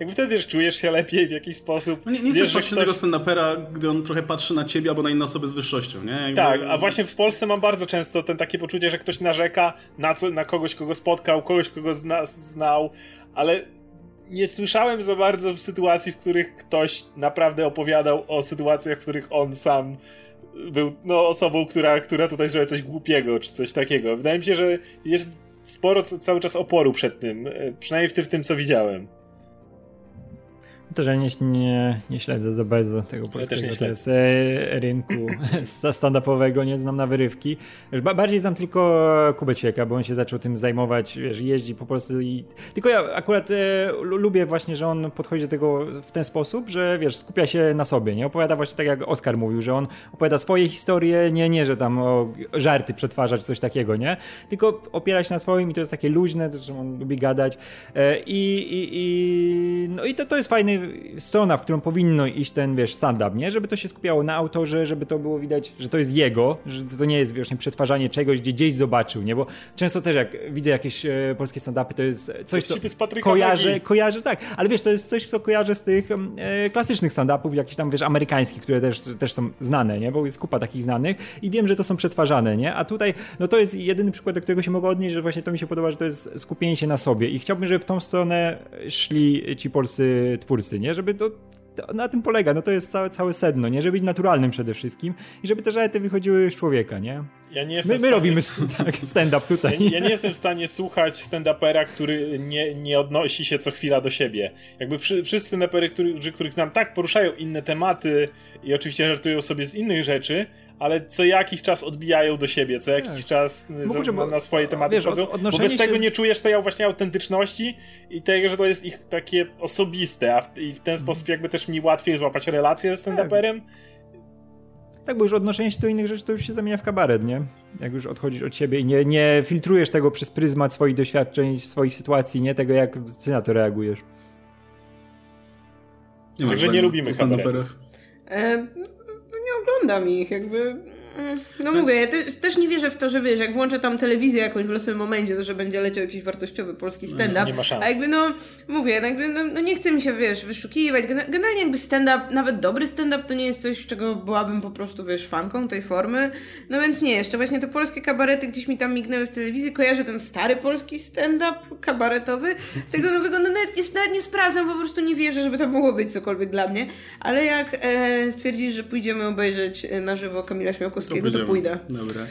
jakby wtedy też czujesz się lepiej w jakiś sposób. No nie, nie chcesz patrzeć ktoś... tego stand-upera, gdy on trochę patrzy na ciebie albo na inne osoby z wyższością, nie? Jakby... Tak, a właśnie w Polsce mam bardzo często ten takie poczucie, że ktoś narzeka na, co, na kogoś, kogo spotkał, kogoś, kogo zna, znał, ale nie słyszałem za bardzo w sytuacji, w których ktoś naprawdę opowiadał o sytuacjach, w których on sam był no, osobą, która, która tutaj zrobiła coś głupiego, czy coś takiego. Wydaje mi się, że jest sporo cały czas oporu przed tym, e, przynajmniej w tym, w tym co widziałem. To, że nie, nie, nie śledzę za bardzo tego polskiego ja jest, e, rynku stand-upowego, nie znam na wyrywki. Bardziej znam tylko Kubę Ćwieka, bo on się zaczął tym zajmować, wiesz, jeździ po prostu i... Tylko ja akurat e, lubię właśnie, że on podchodzi do tego w ten sposób, że wiesz, skupia się na sobie, nie? Opowiada właśnie tak jak Oskar mówił, że on opowiada swoje historie, nie, nie, że tam o, żarty przetwarza czy coś takiego, nie? Tylko opiera się na swoim i to jest takie luźne, to, że on lubi gadać e, i, i, i no i to, to jest fajny strona, w którą powinno iść ten, wiesz, stand-up, nie? Żeby to się skupiało na autorze, żeby to było widać, że to jest jego, że to nie jest, wiesz, przetwarzanie czegoś, gdzie gdzieś zobaczył, nie? Bo często też jak widzę jakieś e, polskie stand-upy, to jest coś, co kojarzę, kojarzę, tak, ale wiesz, to jest coś, co kojarzę z tych e, klasycznych stand-upów, jakichś tam, wiesz, amerykańskich, które też, też są znane, nie? Bo jest kupa takich znanych i wiem, że to są przetwarzane, nie? A tutaj, no to jest jedyny przykład, do którego się mogę odnieść, że właśnie to mi się podoba, że to jest skupienie się na sobie i chciałbym, żeby w tą stronę szli ci polscy twórcy, nie? Żeby to, to, na tym polega, no to jest całe, całe sedno, nie? Żeby być naturalnym przede wszystkim i żeby te żarty wychodziły z człowieka, nie? Ja nie jestem my, my robimy tak, stand-up tutaj. Ja, ja, nie jestem w stanie słuchać stand-upera, który nie, nie odnosi się co chwila do siebie. Jakby wszyscy stand-upery, których, których znam, tak poruszają inne tematy i oczywiście żartują sobie z innych rzeczy, ale co jakiś czas odbijają do siebie, co jakiś tak. czas za, na, na, swoje tematy wiesz, chodzą, bo bez się... tego nie czujesz tej właśnie autentyczności i tego, że to jest ich takie osobiste, a w, i w ten mhm. sposób jakby też mi łatwiej złapać relację z stand-uperem. Tak. Tak, bo już odnoszenie się do innych rzeczy to już się zamienia w kabaret, nie? Jak już odchodzisz od siebie i nie, nie filtrujesz tego przez pryzmat swoich doświadczeń, swoich sytuacji, nie tego, jak ty na to reagujesz. Także nie lubimy kabaretów. Nie oglądam ich, jakby... No mówię, ja te, też nie wierzę w to, że wiesz, jak włączę tam telewizję jakąś w losowym momencie, to że będzie leciał jakiś wartościowy polski stand-up. Nie ma szans. A jakby no, mówię, no jakby no, no nie chcę mi się, wiesz, wyszukiwać. Generalnie jakby stand-up, nawet dobry stand-up to nie jest coś, czego byłabym po prostu, wiesz, fanką tej formy. No więc nie, jeszcze właśnie te polskie kabarety gdzieś mi tam mignęły w telewizji. Kojarzę ten stary polski stand-up kabaretowy. Tego nowego, no nawet nie, nawet nie sprawdzam, po prostu nie wierzę, żeby to mogło być cokolwiek dla mnie. Ale jak e, stwierdzisz, że pójdziemy obejrzeć e, na żywo Kamila Śmiałkowskiego, to, pójdziemy. pójdę. Dobra.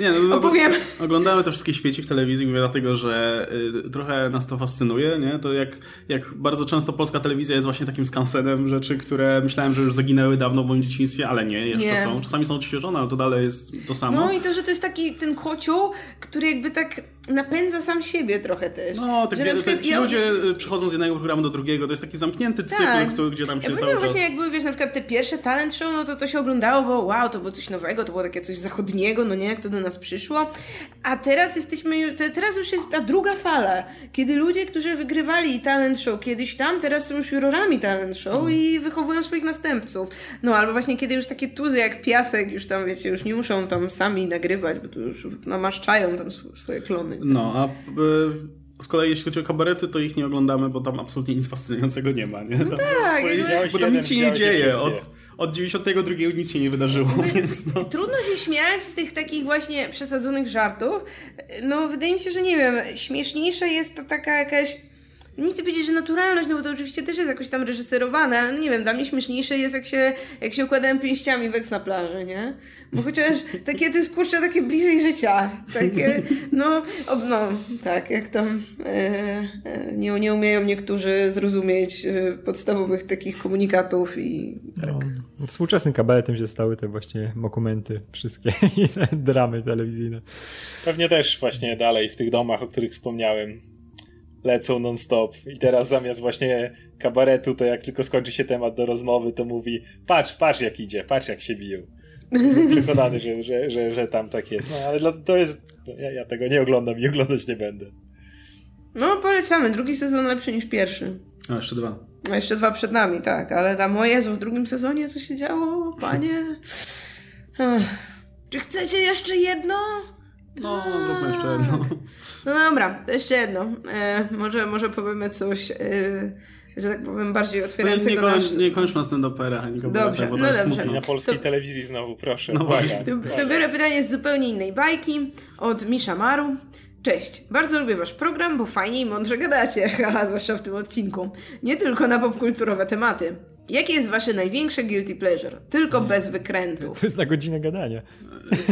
Nie, no, no, Opowiem. Oglądamy te wszystkie śmieci w telewizji głównie dlatego, że y, trochę nas to fascynuje, nie? To jak, jak bardzo często polska telewizja jest właśnie takim skansenem rzeczy, które myślałem, że już zaginęły dawno w moim dzieciństwie, ale nie, jeszcze Nie. są. Czasami są odświeżone, ale to dalej jest to samo. No i to, że to jest taki ten kocioł, który jakby tak napędza sam siebie trochę też. No, tak że tak, ja- ludzie y, przychodzą z jednego programu do drugiego, to jest taki zamknięty cykl, Tak. który, gdzie tam Ja się cały pamiętam czas... właśnie jak były, wiesz, na przykład te pierwsze talent show, no to to się oglądało, bo wow, to było coś nowego, to było takie coś zachodniego, no nie, jak to do nas przyszło. A teraz jesteśmy, teraz już jest ta druga fala, kiedy ludzie, którzy wygrywali talent show kiedyś tam, teraz są już jurorami talent show i wychowują swoich następców. No albo właśnie kiedy już takie tuzy jak Piasek już tam, wiecie, już nie muszą tam sami nagrywać, bo tu już namaszczają tam sw- swoje klony. No, a y, z kolei jeśli chodzi o kabarety, to ich nie oglądamy, bo tam absolutnie nic fascynującego nie ma, nie? Tam, tak, bo tam jeden, nic się nie dzieje. Od, od 92 nic się nie wydarzyło, więc no... Trudno się śmiać z tych takich właśnie przesadzonych żartów. No, wydaje mi się, że nie wiem, śmieszniejsza jest to taka jakaś. Nie chcę powiedzieć, że naturalność, no bo to oczywiście też jest jakoś tam reżyserowane, ale no nie wiem, dla mnie śmieszniejsze jest jak się, jak się układałem pięściami weks na plaży, nie? Bo chociaż takie to jest kurczę takie bliżej życia. Takie, no, o, no tak, jak tam e, e, nie, nie umieją niektórzy zrozumieć e, podstawowych takich komunikatów i tak. No, współczesnym kabaretem się stały te właśnie dokumenty, wszystkie i te dramy telewizyjne. Pewnie też właśnie dalej w tych domach, o których wspomniałem, lecą non-stop. I teraz zamiast właśnie kabaretu, to jak tylko skończy się temat do rozmowy, to mówi patrz, patrz jak idzie, patrz jak się biją. Jestem przekonany, że, że, że, że tam tak jest. No ale to jest... Ja, ja tego nie oglądam i oglądać nie będę. No, polecamy. Drugi sezon lepszy niż pierwszy. A, jeszcze dwa. No jeszcze dwa przed nami, tak, ale tam, o Jezu, w drugim sezonie co się działo, panie? Ech. Czy chcecie jeszcze jedno? No, zróbmy jeszcze jedno. No dobra, to jeszcze jedno. E, może, może powiemy coś, e, że tak powiem, bardziej No, nie, otwierającego kończ, nasz... nie kończmy na stand-uperach ani kabaretach, Dobrze, bo no dobrze. Smutno. na polskiej To- telewizji znowu, proszę. No właśnie. To, to biorę pytanie z zupełnie innej bajki od Misza Maru. Cześć, bardzo lubię wasz program, bo fajnie i mądrze gadacie, haha, zwłaszcza w tym odcinku. Nie tylko na popkulturowe tematy. Jakie jest wasze największe guilty pleasure? Tylko bez wykrętów. To jest na godzinę gadania.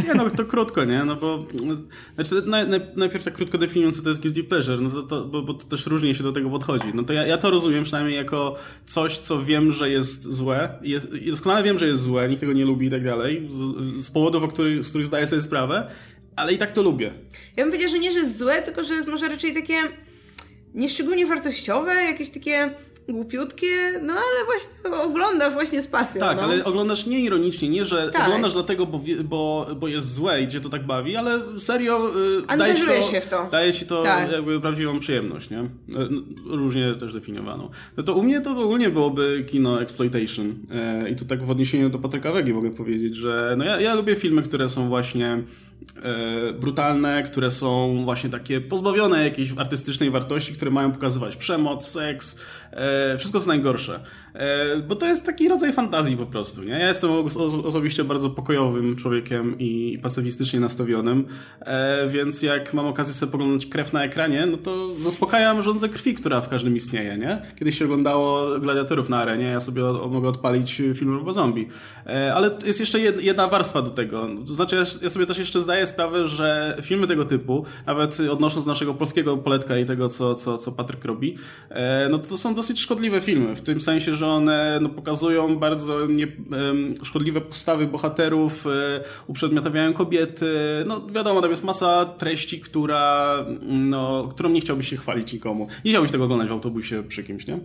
Nie, no to krótko, nie? No bo, no, znaczy naj, naj, najpierw tak krótko definiując, co to jest guilty pleasure, no to, to, bo, bo to też różnie się do tego podchodzi. No to ja, ja to rozumiem przynajmniej jako coś, co wiem, że jest złe. Jest, i doskonale wiem, że jest złe, nikt tego nie lubi i tak dalej, z, z powodów, o których, z których zdaję sobie sprawę, ale i tak to lubię. Ja bym powiedziała, że nie, że jest złe, tylko że jest może raczej takie nieszczególnie wartościowe, jakieś takie głupiutkie, no ale właśnie oglądasz właśnie z pasją. Tak, no. ale oglądasz nie ironicznie, nie, że Tak. oglądasz dlatego, bo, bo, bo jest złe i cię to tak bawi, ale serio y, daje ci to, się w to. daje ci to Tak. jakby prawdziwą przyjemność, nie? Y, no, Różnie też definiowaną. No to u mnie to ogólnie byłoby kino exploitation y, i to tak w odniesieniu do Patryka Wegi mogę powiedzieć, że no ja, ja lubię filmy, które są właśnie brutalne, które są właśnie takie pozbawione jakiejś artystycznej wartości, które mają pokazywać przemoc, seks, e, wszystko co najgorsze. E, bo to jest taki rodzaj fantazji po prostu, nie? Ja jestem os- os- osobiście bardzo pokojowym człowiekiem i pacyfistycznie nastawionym, e, więc jak mam okazję sobie poglądać krew na ekranie, no to zaspokajam żądzę krwi, która w każdym istnieje, nie? Kiedyś się oglądało gladiatorów na arenie, ja sobie mogę odpalić film Robo Zombie. Ale jest jeszcze jed- jedna warstwa do tego. To znaczy, ja, sobie też jeszcze zdaję sprawę, że filmy tego typu, nawet odnosząc naszego polskiego poletka i tego, co, co, co Patryk robi, no to są dosyć szkodliwe filmy. W tym sensie, że one no, pokazują bardzo nie, szkodliwe postawy bohaterów, e, uprzedmiotawiają kobiety. No wiadomo, tam jest masa treści, która, no, którą nie chciałbyś się chwalić nikomu. Nie chciałbyś tego oglądać w autobusie przy kimś, nie?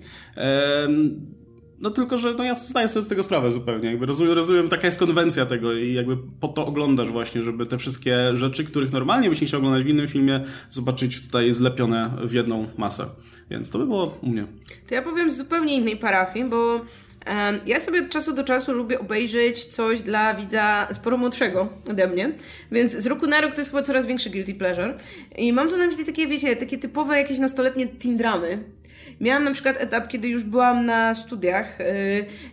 No tylko, że no ja zdaję sobie z tego sprawę zupełnie. Jakby rozumiem, rozumiem, taka jest konwencja tego i jakby po to oglądasz właśnie, żeby te wszystkie rzeczy, których normalnie byś nie chciał oglądać w innym filmie, zobaczyć tutaj zlepione w jedną masę. Więc to by było u mnie. To ja powiem z zupełnie innej parafii, bo Um, ja sobie od czasu do czasu lubię obejrzeć coś dla widza sporo młodszego ode mnie, więc z roku na rok to jest chyba coraz większy guilty pleasure. I mam tu na myśli takie, wiecie, takie typowe jakieś nastoletnie teen dramy. Miałam na przykład etap, kiedy już byłam na studiach yy,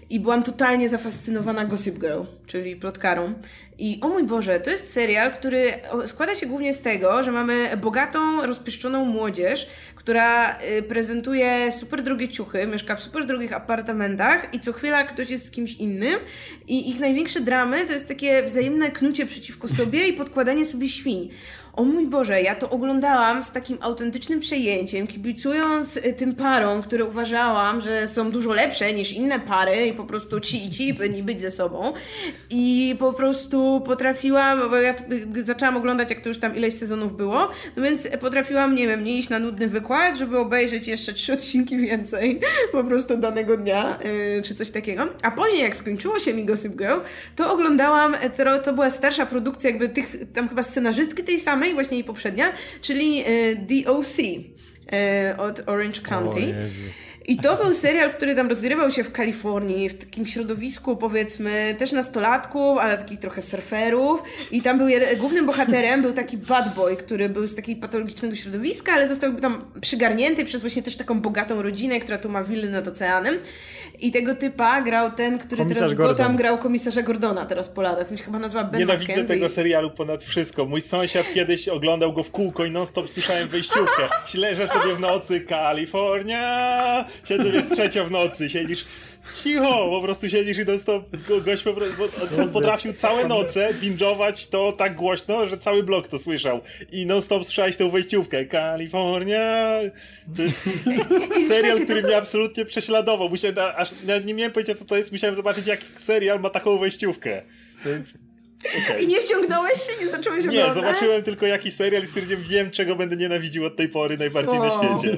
i byłam totalnie zafascynowana Gossip Girl, czyli plotkarą. I o mój Boże, to jest serial, który składa się głównie z tego, że mamy bogatą, rozpieszczoną młodzież, która y, prezentuje super drogie ciuchy, mieszka w super drogich apartamentach i co chwila ktoś jest z kimś innym i ich największe dramy to jest takie wzajemne knucie przeciwko sobie i podkładanie sobie świń o mój Boże, ja to oglądałam z takim autentycznym przejęciem, kibicując y, tym parom, które uważałam, że są dużo lepsze niż inne pary i po prostu ci i ci powinni być ze sobą. I po prostu potrafiłam, bo ja zaczęłam oglądać, jak to już tam ileś sezonów było, no więc potrafiłam, nie wiem, nie iść na nudny wykład, żeby obejrzeć jeszcze trzy odcinki więcej po prostu danego dnia, yy, czy coś takiego. A później, jak skończyło się mi Gossip Girl, to oglądałam, to, to była starsza produkcja jakby tych, tam chyba scenarzystki tej samej, właśnie jej poprzednia, czyli e, DOC e, od Orange County. I to był serial, który tam rozgrywał się w Kalifornii, w takim środowisku powiedzmy też nastolatków, ale takich trochę surferów. I tam był jeden, głównym bohaterem był taki bad boy, który był z takiego patologicznego środowiska, ale został tam przygarnięty przez właśnie też taką bogatą rodzinę, która tu ma willę nad oceanem. I tego typa grał ten, który Komisarz teraz Gordon. go tam grał komisarza Gordona teraz po latach. On się chyba nazywa Ben Nienawidzę McKenzie. tego serialu ponad wszystko. Mój sąsiad kiedyś oglądał go w kółko i non-stop słyszałem wejściówkę. Leżę sobie w nocy, Kalifornia, siedzę wiesz, trzecia w nocy, siedzisz cicho, po prostu siedzisz i non-stop gość po prostu, on potrafił całe noce binge'ować to tak głośno, że cały blok to słyszał. I non-stop słyszałeś tą wejściówkę. Kalifornia. To jest serial, który mnie absolutnie prześladował. Musiałem, aż nie miałem pojęcia co to jest, musiałem zobaczyć jak serial ma taką wejściówkę. Więc Okay. I nie wciągnąłeś się, nie zacząłeś oglądać? Nie, zobaczyłem tylko jakiś serial i stwierdziłem, wiem czego będę nienawidził od tej pory najbardziej o. na świecie.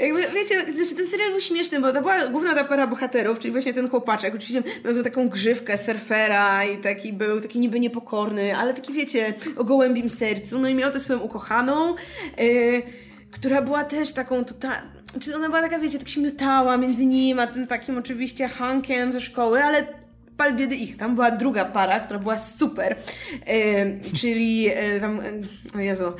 Jakby, wiecie, znaczy ten serial był śmieszny, bo to była główna ta para bohaterów, czyli właśnie ten chłopaczek, oczywiście miał tu taką grzywkę surfera i taki był taki niby niepokorny, ale taki wiecie, o gołębim sercu, no i miał tę swoją ukochaną, yy, która była też taką total... Czy ona była taka, wiecie, tak się miotała między nim, a tym takim oczywiście Hankiem ze szkoły, ale pal biedy ich. Tam była druga para, która była super, e, czyli e, tam, e, o Jezu,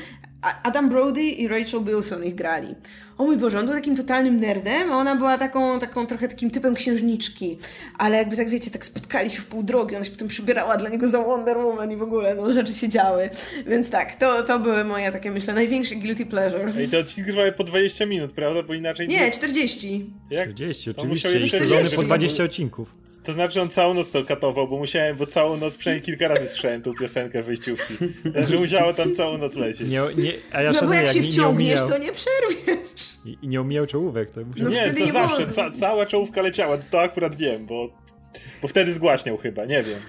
Adam Brody i Rachel Bilson ich grali. O mój Boże, on był takim totalnym nerdem, a ona była taką, taką trochę takim typem księżniczki. Ale jakby tak wiecie, tak spotkali się w pół drogi, ona się potem przybierała dla niego za Wonder Woman i w ogóle, no rzeczy się działy. Więc tak, to, to były moje takie, myślę, największe guilty pleasure. I te odcinki trwały po 20 minut, prawda? Bo inaczej... Nie, 40. Jak? 40, oczywiście. I po 20 odcinków. To znaczy on całą noc to katował, bo musiałem, bo całą noc przynajmniej kilka razy słyszałem tą piosenkę wyjściówki. Także musiało tam całą noc lecieć. Nie, nie, a ja no bo jak, jak się wciągniesz, to nie przerwiesz. I, i nie umijał czołówek. To no nie, to nie zawsze, ca cała czołówka leciała, to akurat wiem, bo, bo wtedy zgłaśniał chyba, nie wiem.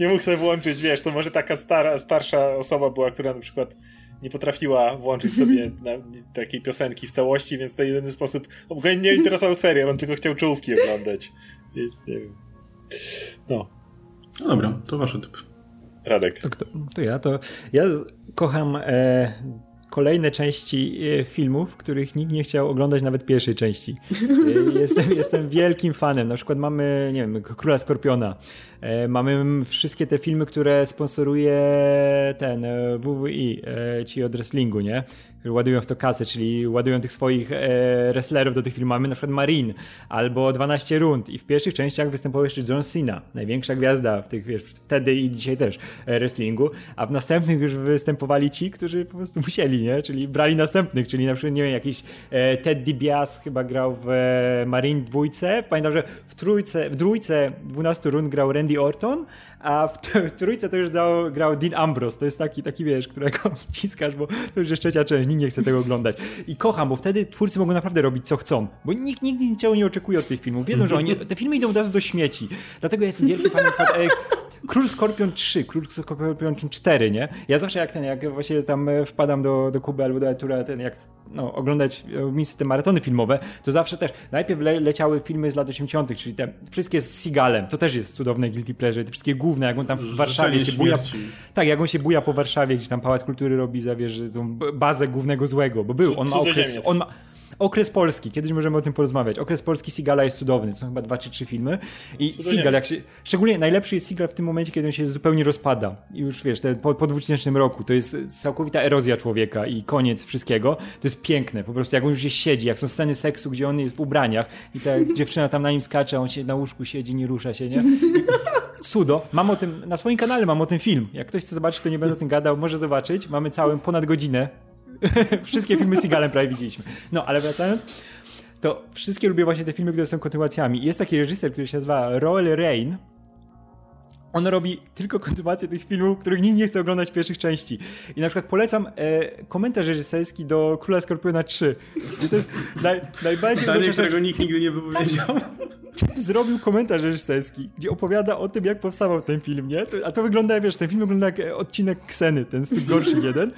Nie mógł sobie włączyć, wiesz, to może taka stara, starsza osoba była, która na przykład nie potrafiła włączyć sobie na, takiej piosenki w całości, więc to jedyny sposób. Go nie interesował serial, on tylko chciał czołówki oglądać. Nie, nie wiem. No. No dobra, to wasze typ. Radek. To, to, to ja to. Ja kocham e, kolejne części e, filmów, których nikt nie chciał oglądać nawet pierwszej części. E, jestem, jestem wielkim fanem. Na przykład mamy, nie wiem, Króla Skorpiona. E, mamy wszystkie te filmy, które sponsoruje ten WWI, ci od wrestlingu, nie? ładują w to kasę, czyli ładują tych swoich e, wrestlerów do tych filmów. Mamy na przykład Marine albo 12 rund i w pierwszych częściach występował jeszcze John Cena, największa gwiazda w tych, wiesz, wtedy i dzisiaj też e, wrestlingu, a w następnych już występowali ci, którzy po prostu musieli, nie? Czyli brali następnych, czyli na przykład, nie wiem, jakiś e, Ted DiBiase chyba grał w e, Marine dwójce, pamiętam, że w trójce, w dwójce 12 rund grał Randy Orton, a w, trójce to już dał, grał Dean Ambrose, to jest taki, taki wiesz, którego ciskasz, bo to już jest trzecia część, nikt nie chce tego oglądać. I kocham, bo wtedy twórcy mogą naprawdę robić co chcą, bo nikt nigdy niczego nie oczekuje od tych filmów. Wiedzą, że oni, te filmy idą od razu do śmieci. Dlatego jestem wielkim fanem Król Skorpion 3, Król Skorpion 4, nie? Ja zawsze jak ten, jak właśnie tam e, wpadam do, do Kuby albo do Artura, ten jak no, oglądać e, miejsce te maratony filmowe, to zawsze też najpierw le, leciały filmy z lat 80., czyli te wszystkie z Sigalem, to też jest cudowne guilty pleasure, te wszystkie główne, jak on tam w Warszawie się buja. Tak, jak on się buja po Warszawie, gdzie tam Pałac Kultury robi za wiesz, tą bazę głównego złego, bo był, on ma okres, on ma, Okres Polski, kiedyś możemy o tym porozmawiać. Okres Polski Sigala jest cudowny, są chyba dwa czy trzy filmy. I Sigal, jak się, szczególnie najlepszy jest Sigal w tym momencie, kiedy on się zupełnie rozpada. I już wiesz, te, po, po 2000 roku to jest całkowita erozja człowieka i koniec wszystkiego. To jest piękne, po prostu jak on już się siedzi, jak są sceny seksu, gdzie on jest w ubraniach i ta dziewczyna tam na nim skacze, on się na łóżku siedzi, nie rusza się, nie? Cudo. Mam o tym, na swoim kanale mam o tym film. Jak ktoś chce zobaczyć, to nie będę o tym gadał, może zobaczyć. Mamy całą ponad godzinę. Wszystkie filmy z Sigalem prawie widzieliśmy. No, ale wracając, to wszystkie lubię właśnie te filmy, które są kontynuacjami. Jest taki reżyser, który się nazywa Roel Rain. On robi tylko kontynuację tych filmów, których nikt nie chce oglądać pierwszych części. I na przykład polecam e, komentarz reżyserski do Króla Skorpiona 3. I to jest naj, najbardziej... Zdanie, którego nikt nigdy nie wypowiedział. zrobił komentarz reżyserski, gdzie opowiada o tym, jak powstawał ten film, nie? A to wygląda, wiesz, ten film wygląda jak odcinek Kseny, ten z tych gorszych jeden.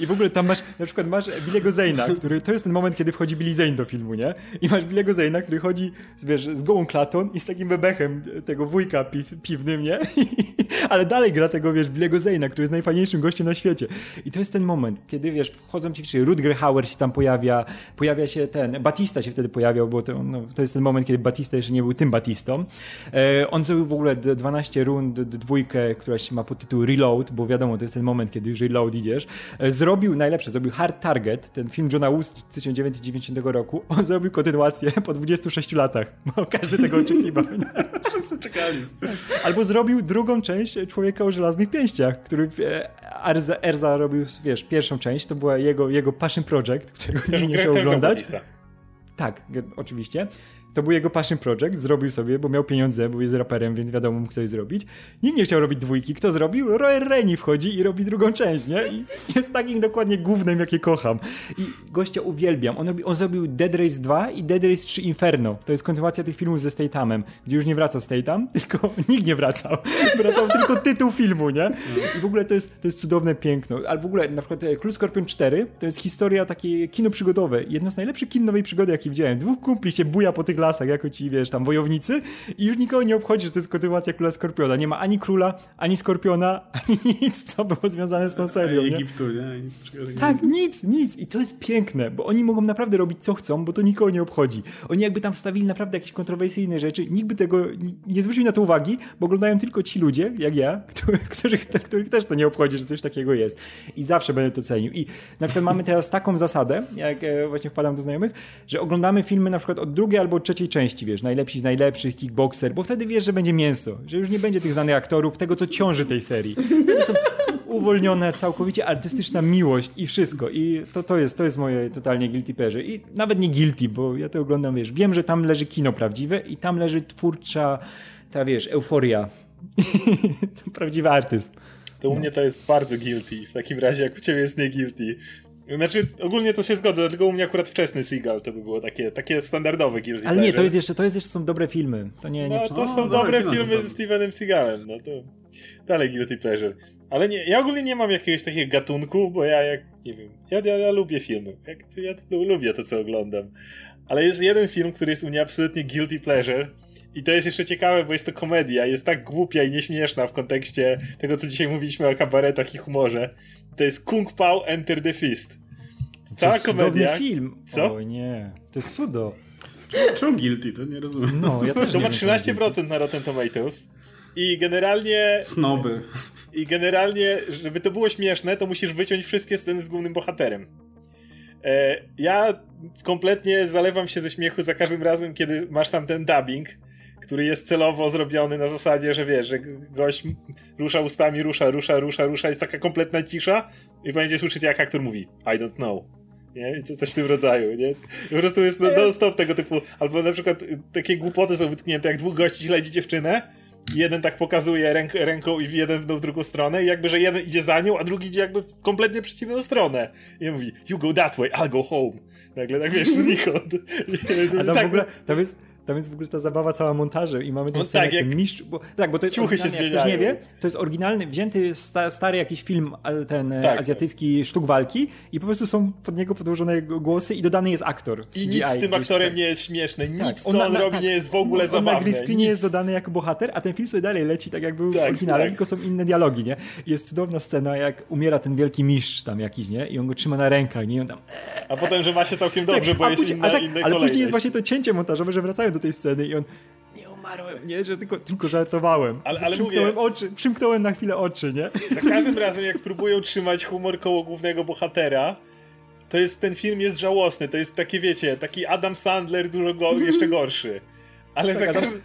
I w ogóle tam masz, na przykład masz Billy'ego Zayna, który, to jest ten moment, kiedy wchodzi Billy Zane do filmu, nie? I masz Billy'ego Zayna, który chodzi, wiesz, z gołą klatą i z takim bebechem tego wujka pi piwnym, nie? Ale dalej gra tego, wiesz, Billy'ego Zayna, który jest najfajniejszym gościem na świecie. I to jest ten moment, kiedy, wiesz, wchodzą ci wszyscy, Rutger Hauer się tam pojawia, pojawia się ten, Batista się wtedy pojawiał, bo to, no, to jest ten moment, kiedy Batista jeszcze nie był tym Batistą. E, on zrobił w ogóle 12 rund, dwójkę, która się ma pod tytuł Reload, bo wiadomo, to jest ten moment, kiedy już Reload idziesz. E, zrobił najlepsze, zrobił Hard Target, ten film Johna Woo z 1990 roku. On zrobił kontynuację po 26 latach, bo każdy tego oczekiwał. Wszyscy czekali. Albo zrobił drugą część Człowieka o żelaznych pięściach, który Erza, Erza robił, wiesz, pierwszą część, to była jego, jego passion project, którego nie chciał oglądać. Tak, oczywiście. To był jego passion project, zrobił sobie, bo miał pieniądze, bo jest raperem, więc wiadomo, mógł coś zrobić. Nikt nie chciał robić dwójki. Kto zrobił? Roy Rennie wchodzi i robi drugą część, nie? I jest takim dokładnie głównym, jakie kocham. I gościa uwielbiam. On, robi, on zrobił Dead Race 2 i Dead Race 3 Inferno. To jest kontynuacja tych filmów ze Statamem, gdzie już nie wracał Statham, tylko nikt nie wracał. Wracał tylko tytuł filmu, nie? I w ogóle to jest, to jest cudowne piękno. Ale w ogóle na przykład e, Król Skorpion 4 to jest historia takie kino przygodowe. Jedno z najlepszych kin nowej przygody, jakie widziałem. Dwóch kumpli się buja po tych lasach, jako ci, wiesz, tam wojownicy i już nikogo nie obchodzi, że to jest kontynuacja Króla Skorpiona. Nie ma ani Króla, ani Skorpiona, ani nic, co było związane z tą serią. Nie? Egiptu, nie? Nic, tak, nic, nic. I to jest piękne, bo oni mogą naprawdę robić co chcą, bo to nikogo nie obchodzi. Oni jakby tam wstawili naprawdę jakieś kontrowersyjne rzeczy, nikt by tego nie zwrócił na to uwagi, bo oglądają tylko ci ludzie, jak ja, których, których też to nie obchodzi, że coś takiego jest. I zawsze będę to cenił. I na przykład mamy teraz taką zasadę, jak e, właśnie wpadam do znajomych, że oglądamy filmy na przykład od drugiej albo od trzeciej części, wiesz, najlepsi z najlepszych, kickboxer, bo wtedy wiesz, że będzie mięso, że już nie będzie tych znanych aktorów, tego co ciąży tej serii. To są uwolnione, całkowicie artystyczna miłość i wszystko. I to, to, jest, to jest moje totalnie guilty pleasure. I nawet nie guilty, bo ja to oglądam, wiesz, wiem, że tam leży kino prawdziwe i tam leży twórcza, ta wiesz, euforia. Prawdziwy artyzm. To u mnie to jest bardzo guilty. W takim razie, jak u ciebie jest nie guilty. Znaczy, ogólnie to się zgodzę, tylko u mnie akurat wczesny Seagal to by było takie, takie standardowe guilty Ale nie, to jest jeszcze, to jest jeszcze są dobre filmy. To nie, nie no, to są dobre filmy ze Stevenem Seagalem, no to dalej guilty pleasure. Ale nie, ja ogólnie nie mam jakiegoś takiego gatunku, bo ja jak, nie wiem, ja, ja, ja lubię filmy. Jak, ja lubię to, co oglądam. Ale jest jeden film, który jest u mnie absolutnie guilty pleasure i to jest jeszcze ciekawe, bo jest to komedia, jest tak głupia i nieśmieszna w kontekście tego, co dzisiaj mówiliśmy o kabaretach i humorze. To jest Kung Pao Enter the Fist. Cała to komedia. film. Co? O nie, to jest cudo. Czemu guilty? To nie rozumiem. No, ja też to ma 13% na Rotten Tomatoes. I generalnie. Snoby. I generalnie, żeby to było śmieszne, to musisz wyciąć wszystkie sceny z głównym bohaterem. E, ja kompletnie zalewam się ze śmiechu za każdym razem, kiedy masz tam ten dubbing który jest celowo zrobiony na zasadzie, że wiesz, że gość rusza ustami, rusza, rusza, rusza, rusza, jest taka kompletna cisza i będzie słyszeć jak aktor mówi I don't know. Nie? Coś w tym rodzaju, nie? po prostu jest non-stop tego typu, albo na przykład y, takie głupoty są wytknięte, jak dwóch gości śledzi dziewczynę jeden tak pokazuje ręk, ręką i jeden w drugą stronę i jakby, że jeden idzie za nią, a drugi idzie jakby w kompletnie przeciwną stronę. I mówi, you go that way, I'll go home. Nagle tak wiesz, znikąd. A tam tak, w ogóle, tam jest, Tam jest w ogóle ta zabawa cała montażem i mamy ten No scenę, tak, jak mistrz, bo, tak, bo to jest ciuchy się jak ktoś nie zmieniają. wie, to jest oryginalny, wzięty sta, stary jakiś film, ten e, Tak, azjatycki sztuk walki i po prostu są pod niego podłożone głosy i dodany jest aktor. w I nic CGI z tym aktorem tak. nie jest śmieszne. Nic, Tak, co na- on na- robi, tak. nie jest w ogóle on zabawne. na green screenie Nic. jest dodany jako bohater, a ten film sobie dalej leci tak jak był w Tak, oryginale, tak. tylko są inne dialogi, nie? Jest cudowna scena, jak umiera ten wielki mistrz tam jakiś, nie? I on go trzyma na rękach, nie? I on tam... A potem, że ma się całkiem dobrze, Tak, bo jest później- inna, a tak, inna Ale kolejność. później jest właśnie to cięcie montażowe, że wracają do tej sceny i on nie umarłem, nie? Że tylko, tylko żartowałem. Ale- ale przymknąłem, mówię- oczy, przymknąłem na chwilę oczy, nie? Za każdym razem, jak próbują trzymać humor koło głównego bohatera, to jest ten film jest żałosny. To jest takie, wiecie, taki Adam Sandler dużo go, jeszcze gorszy. Ale Tak, za każdym...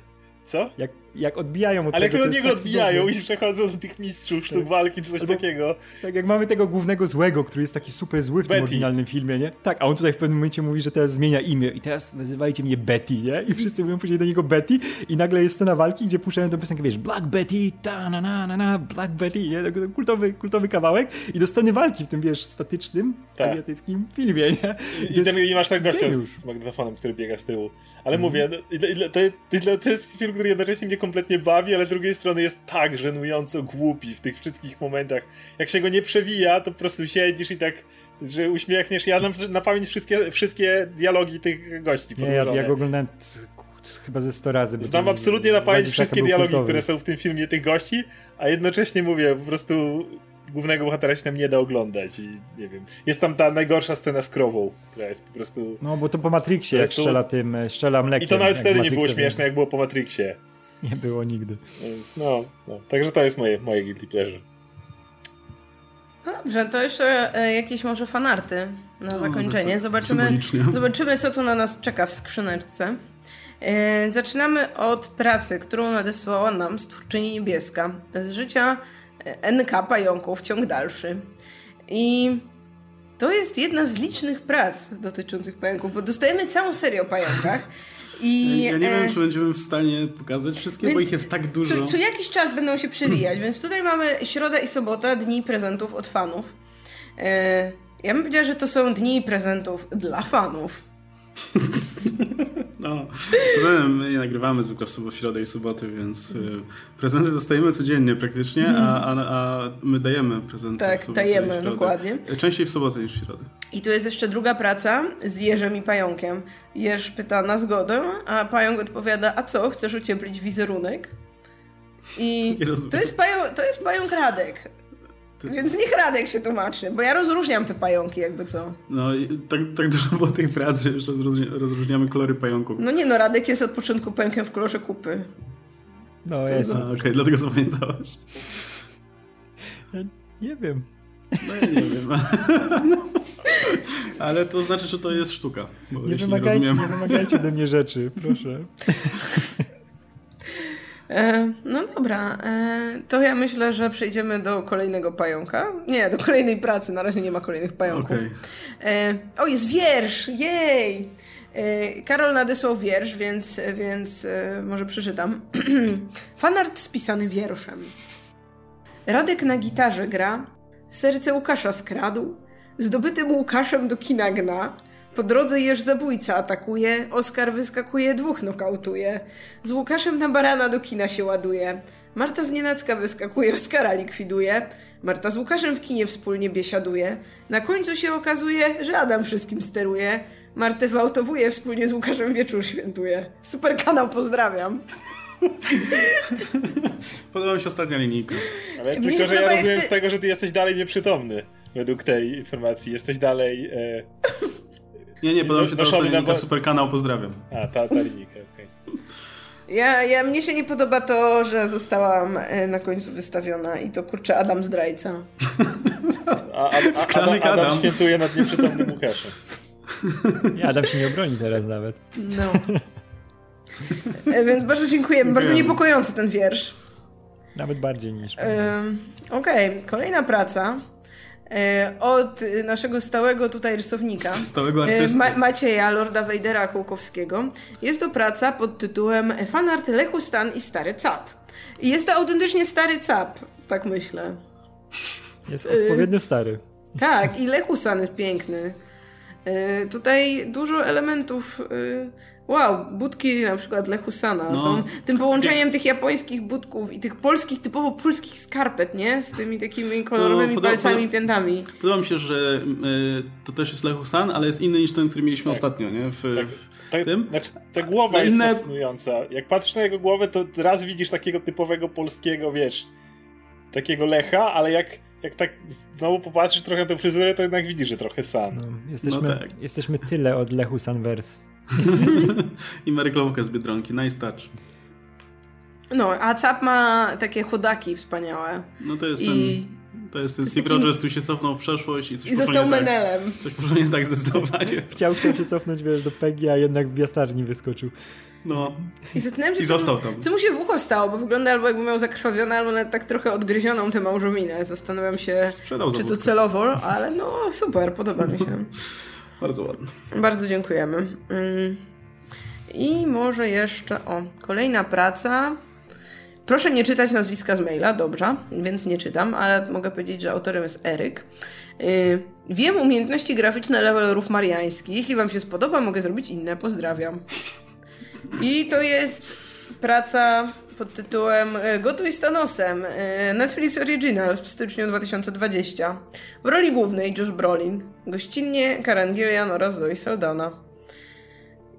Co? Jak, jak odbijają od Ale jak tego, od to niego tak odbijają i przechodzą do tych mistrzów sztuk walki czy coś Albo- takiego. Tak jak mamy tego głównego złego, który jest taki super zły w tym Betty. oryginalnym filmie, nie? Tak, a on tutaj w pewnym momencie mówi, że teraz zmienia imię i teraz nazywajcie mnie Betty, nie? I wszyscy mówią później do niego Betty i nagle jest scena walki, gdzie puszczają tę piosenkę, wiesz, Black Betty, ta na na na na, Black Betty, nie? Kultowy, kultowy kawałek i do sceny walki w tym, wiesz, statycznym, Tak. azjatyckim filmie, nie? I, to i, ten, I masz tak gościa geniusz. z magnetofonem, który biega z tyłu. Ale mówię, no, to, i, dla- to jest film, który jednocześnie mnie kompletnie bawi, ale z drugiej strony jest tak żenująco głupi w tych wszystkich momentach. Jak się go nie przewija, to po prostu siedzisz i tak, że uśmiechniesz. Ja znam na pamięć wszystkie, wszystkie dialogi tych gości Nie, ja, ja go oglądałem chyba ze 100 razy. Znam absolutnie na pamięć wszystkie dialogi, kultowy. które są w tym filmie tych gości, a jednocześnie mówię, po prostu głównego bohatera się tam nie da oglądać i nie wiem. Jest tam ta najgorsza scena z krową, która jest po prostu... No, bo to po Matrixie, To jak jest tu- strzela tym, e, strzela mlekiem. I to nawet wtedy nie było śmieszne, jak było po Matrixie. Nie było nigdy. Więc no, no. Także to jest moje, moje guilty pleasure. No dobrze, to jeszcze e, jakieś może fanarty na zakończenie. tak Zobaczymy, zobaczymy, co tu na nas czeka w skrzyneczce. E, zaczynamy od pracy, którą nadesłała nam stwórczyni niebieska z życia e, NK Pająków, ciąg dalszy. I to jest jedna z licznych prac dotyczących pająków, bo dostajemy całą serię o pająkach. I, Ja nie e, wiem, czy będziemy w stanie pokazać wszystkie, bo więc ich jest tak dużo. Co, co jakiś czas będą się przewijać, więc tutaj mamy środa i sobota, dni prezentów od fanów. E, ja bym powiedziała, że to są dni prezentów dla fanów. No, poza tym my nagrywamy zwykle w, w środę i soboty, więc y, prezenty dostajemy codziennie praktycznie, a, a, a my dajemy prezenty Tak, w sobotę dajemy, dokładnie. Częściej w sobotę niż w środę. I tu jest jeszcze druga praca z Jerzem i Pająkiem. Jerz pyta na zgodę, a Pająk odpowiada, a co, chcesz ocieplić wizerunek? I to jest, pają, to jest pająk Radek. Więc niech Radek się tłumaczy, bo ja rozróżniam te pająki jakby co. No i tak, tak dużo było tej pracy, że już rozróżnia, rozróżniamy kolory pająków. No nie no, Radek jest od początku pająkiem w kolorze kupy. No, ja jestem. A, Okej, dlatego zapamiętałaś. Nie wiem. No ja nie wiem. Ale to znaczy, że to jest sztuka. Bo Nie wymagajcie, rozumiem... nie wymagajcie ode mnie rzeczy, proszę. E, no dobra, e, to ja myślę, że przejdziemy do kolejnego pająka. Nie, do kolejnej pracy, na razie nie ma kolejnych pająków. Okej. E, o, jest wiersz! Jej! Karol nadesłał wiersz, więc, więc może przeczytam. Fanart spisany wierszem. Radek na gitarze gra, serce Łukasza skradł, zdobytym Łukaszem do kina gna, po drodze jeż zabójca atakuje, Oskar wyskakuje, dwóch nokautuje, z Łukaszem na barana do kina się ładuje, Marta z nienacka wyskakuje, Oskara likwiduje, Marta z Łukaszem w kinie wspólnie biesiaduje, na końcu się okazuje, że Adam wszystkim steruje, Martę wyautowuje, wspólnie z Łukaszem wieczór świętuje. Super kanał, pozdrawiam. Podoba mi się ostatnia linijka. Ale Mnie tylko, że ja rozumiem ty- z tego, że ty jesteś dalej nieprzytomny. Według tej informacji. Jesteś dalej... E... Nie, nie, podoba mi się ostatnia na linijka. Super kanał, pozdrawiam. A, ta, ta linijka, okej. Ja, ja, mnie się nie podoba to, że zostałam e, na końcu wystawiona i to kurczę Adam zdrajca. A, a, a, Adam, Adam Adam. świętuje nad nieprzytomnym Łukaszem. Nie, Adam się nie obroni teraz nawet. No. E, Więc bardzo dziękujemy. Bardzo niepokojący ten wiersz. Nawet bardziej niż. Ym, Okej, kolejna praca od y, naszego stałego tutaj rysownika. Stałego e, artysty. Ma- Macieja, Lorda Wejdera Kołkowskiego. Jest to praca pod tytułem Fanart Lechu Stan i Stary Cap. I jest to autentycznie stary cap, tak myślę. Jest odpowiednio stary. Tak, i Lechu Stan jest piękny. Tutaj dużo elementów. Wow, budki na przykład Lechusana No. są tym połączeniem tych japońskich budków i tych polskich, typowo polskich skarpet, nie? Z tymi takimi kolorowymi No, palcami i piętami. Podoba mi się, że y, to też jest Lechusan, ale jest inny niż ten, który mieliśmy ostatnio, nie? W, Tak. w Ta, tym. znaczy, ta głowa jest inne- fascynująca. Jak patrzysz na jego głowę, to raz widzisz takiego typowego polskiego, wiesz, takiego Lecha, ale jak, jak tak znowu popatrzysz trochę na tę fryzurę, to jednak widzisz, że trochę San. No, jesteśmy, No tak. jesteśmy tyle od Lechu Sanvers. I ma reklamówkę z Biedronki, nice touch. No, a Cap ma takie chodaki wspaniałe. No to jest I- ten... To jest ten jest Steve taki- Rogers, który się cofnął w przeszłość i coś I został tak. Menelem. Coś poszło nie tak zdecydowanie. Chciał, chciał się cofnąć wiesz, do Peggy, a jednak w jastarni wyskoczył. No. I zastanawiam się, I co, został tam. co mu się w ucho stało, bo wygląda albo jakby miał zakrwawione, albo nawet tak trochę odgryzioną tę małżowinę. Zastanawiam się, Sprzedał czy to celowo, ale no super, podoba mi się. Bardzo ładny. Bardzo dziękujemy. Mm. I może jeszcze, o, kolejna praca. Proszę nie czytać nazwiska z maila, dobrze, więc nie czytam, ale mogę powiedzieć, że autorem jest Eryk. Yy, wiem umiejętności graficzne levelerów mariańskich. Jeśli Wam się spodoba, mogę zrobić inne. Pozdrawiam. I to jest praca pod tytułem e, Gotuj z Thanosem. e, Netflix Originals w styczniu 2020. W roli głównej Josh Brolin, gościnnie Karen Gillian oraz Zoe Saldana.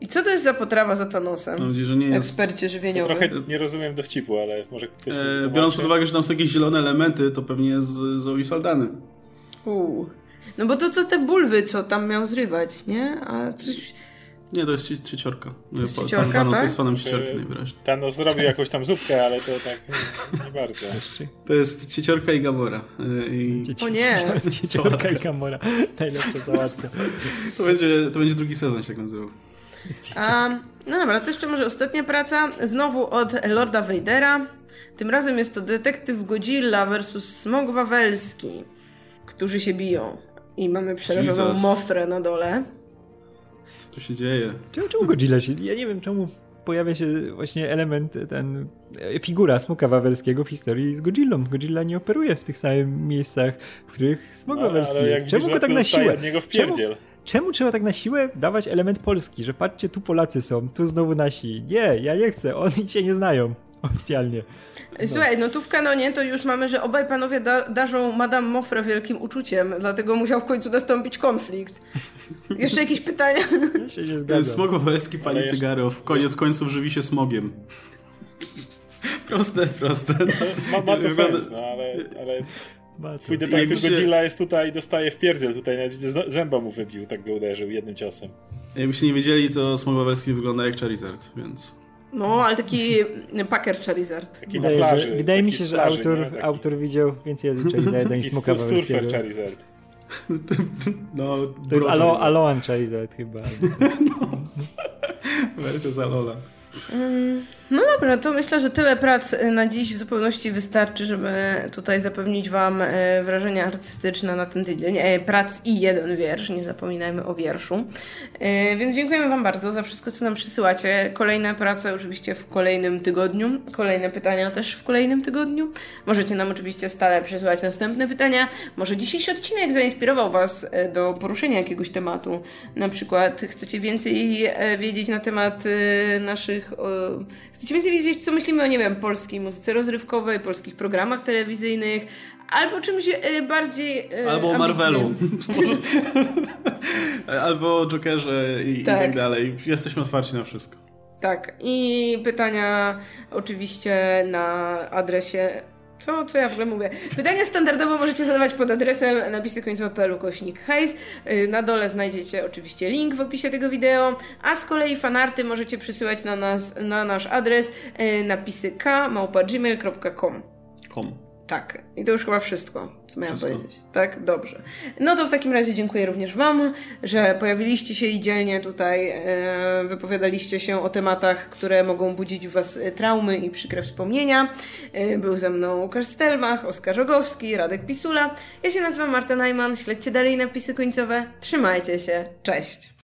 I co to jest za potrawa za Thanosem? Mam nadzieję, że nie jest... Ekspercie żywieniowy. Trochę nie rozumiem dowcipu, ale może ktoś E, biorąc pod uwagę, że tam są jakieś zielone elementy, to pewnie jest z Zoe Saldany. Uu. No bo to co te bulwy, co tam miał zrywać, nie? A coś... Nie, to jest ci- trzeciorka. To jest trzeciorka, Thanos tak? jest fanem trzeciorki E, najwyraźniej. Thanos zrobił jakąś tam zupkę, ale to tak nie, bardzo. To jest trzeciorka i Gamora. E, I O nie. Cieciorka i Kamora. Najlepsza sałatka. to, będzie, to będzie drugi sezon się tak nazywał. A, no dobra, to jeszcze może ostatnia praca. Znowu od Lorda Vadera. Tym razem jest to detektyw Godzilla versus Smog Wawelski, którzy się biją. I mamy przerażoną Jesus. Mofrę na dole. Co tu się dzieje? Czemu, czemu Godzilla się... Ja nie wiem, czemu pojawia się właśnie element, ten e, figura Smoka Wawelskiego w historii z Godzillą. Godzilla nie operuje w tych samych miejscach, w których Smok No, Wawelski jest. Czemu widzisz, go tak na siłę? Czemu, czemu trzeba tak na siłę dawać element polski, że patrzcie, tu Polacy są, tu znowu nasi. Nie, ja nie chcę, oni się nie znają oficjalnie. Słuchaj, no tu w kanonie to już mamy, że obaj panowie da darzą Madame Mofrę wielkim uczuciem, dlatego musiał w końcu nastąpić konflikt. Jeszcze jakieś pytania? Ja się nie zgadzam. Smog Wawelski pali jeszcze- cygarów. Koniec końców żywi się smogiem. proste, proste. Ma, ma to Wygląda- sens, no ale, ale twój detektyw się- Godzilla jest tutaj i dostaje w pierdziel. Tutaj nawet widzę, zęba mu wybił, tak go uderzył jednym ciosem. Jakbyście nie wiedzieli, to Smog Wawelski wygląda jak Charizard, więc... No, ale taki Packer Charizard. Taki Wydaje, plaży. że, wydaje mi się, że plaży, autor, nie? Taki- autor widział więcej razy Charizarda niż Smoka su- surfer. Charizard. No, To jest Alo, Charizard. Aloan Charizard chyba. Wersja z Alola. No dobra, to myślę, że tyle prac e, na dziś w zupełności wystarczy, żeby tutaj zapewnić Wam e, wrażenia artystyczne na ten tydzień. E, Prac i jeden wiersz, nie zapominajmy o wierszu. E, Więc dziękujemy Wam bardzo za wszystko, co nam przysyłacie. Kolejne prace oczywiście w kolejnym tygodniu, kolejne pytania też w kolejnym tygodniu. Możecie nam oczywiście stale przysyłać następne pytania. Może dzisiejszy odcinek zainspirował Was do poruszenia jakiegoś tematu. Na przykład chcecie więcej wiedzieć na temat naszych. Chcecie więcej wiedzieć, co myślimy o, nie wiem, polskiej muzyce rozrywkowej, polskich programach telewizyjnych, albo czymś e, bardziej. e, Albo o. Marvelu. Albo o Jokerze i, i Tak. tak dalej. Jesteśmy otwarci na wszystko. Tak. I pytania oczywiście na adresie. Co, co ja w ogóle mówię? Pytania standardowo możecie zadawać pod adresem napisy końcowe.pl kośnik hejs. Yy, Na dole znajdziecie oczywiście link w opisie tego wideo, a z kolei fanarty możecie przysyłać na, nas, na nasz adres yy, napisy k.gmail.com. Tak, i to już chyba wszystko, co miałam Wszystko. powiedzieć. Tak, dobrze. No to w takim razie dziękuję również Wam, że pojawiliście się i dzielnie tutaj e, wypowiadaliście się o tematach, które mogą budzić w Was e, traumy i przykre wspomnienia. E, był ze mną Łukasz Stelmach, Oskar Rogowski, Radek Pisula. Ja się nazywam Marta Najman, śledźcie dalej napisy końcowe. Trzymajcie się, cześć!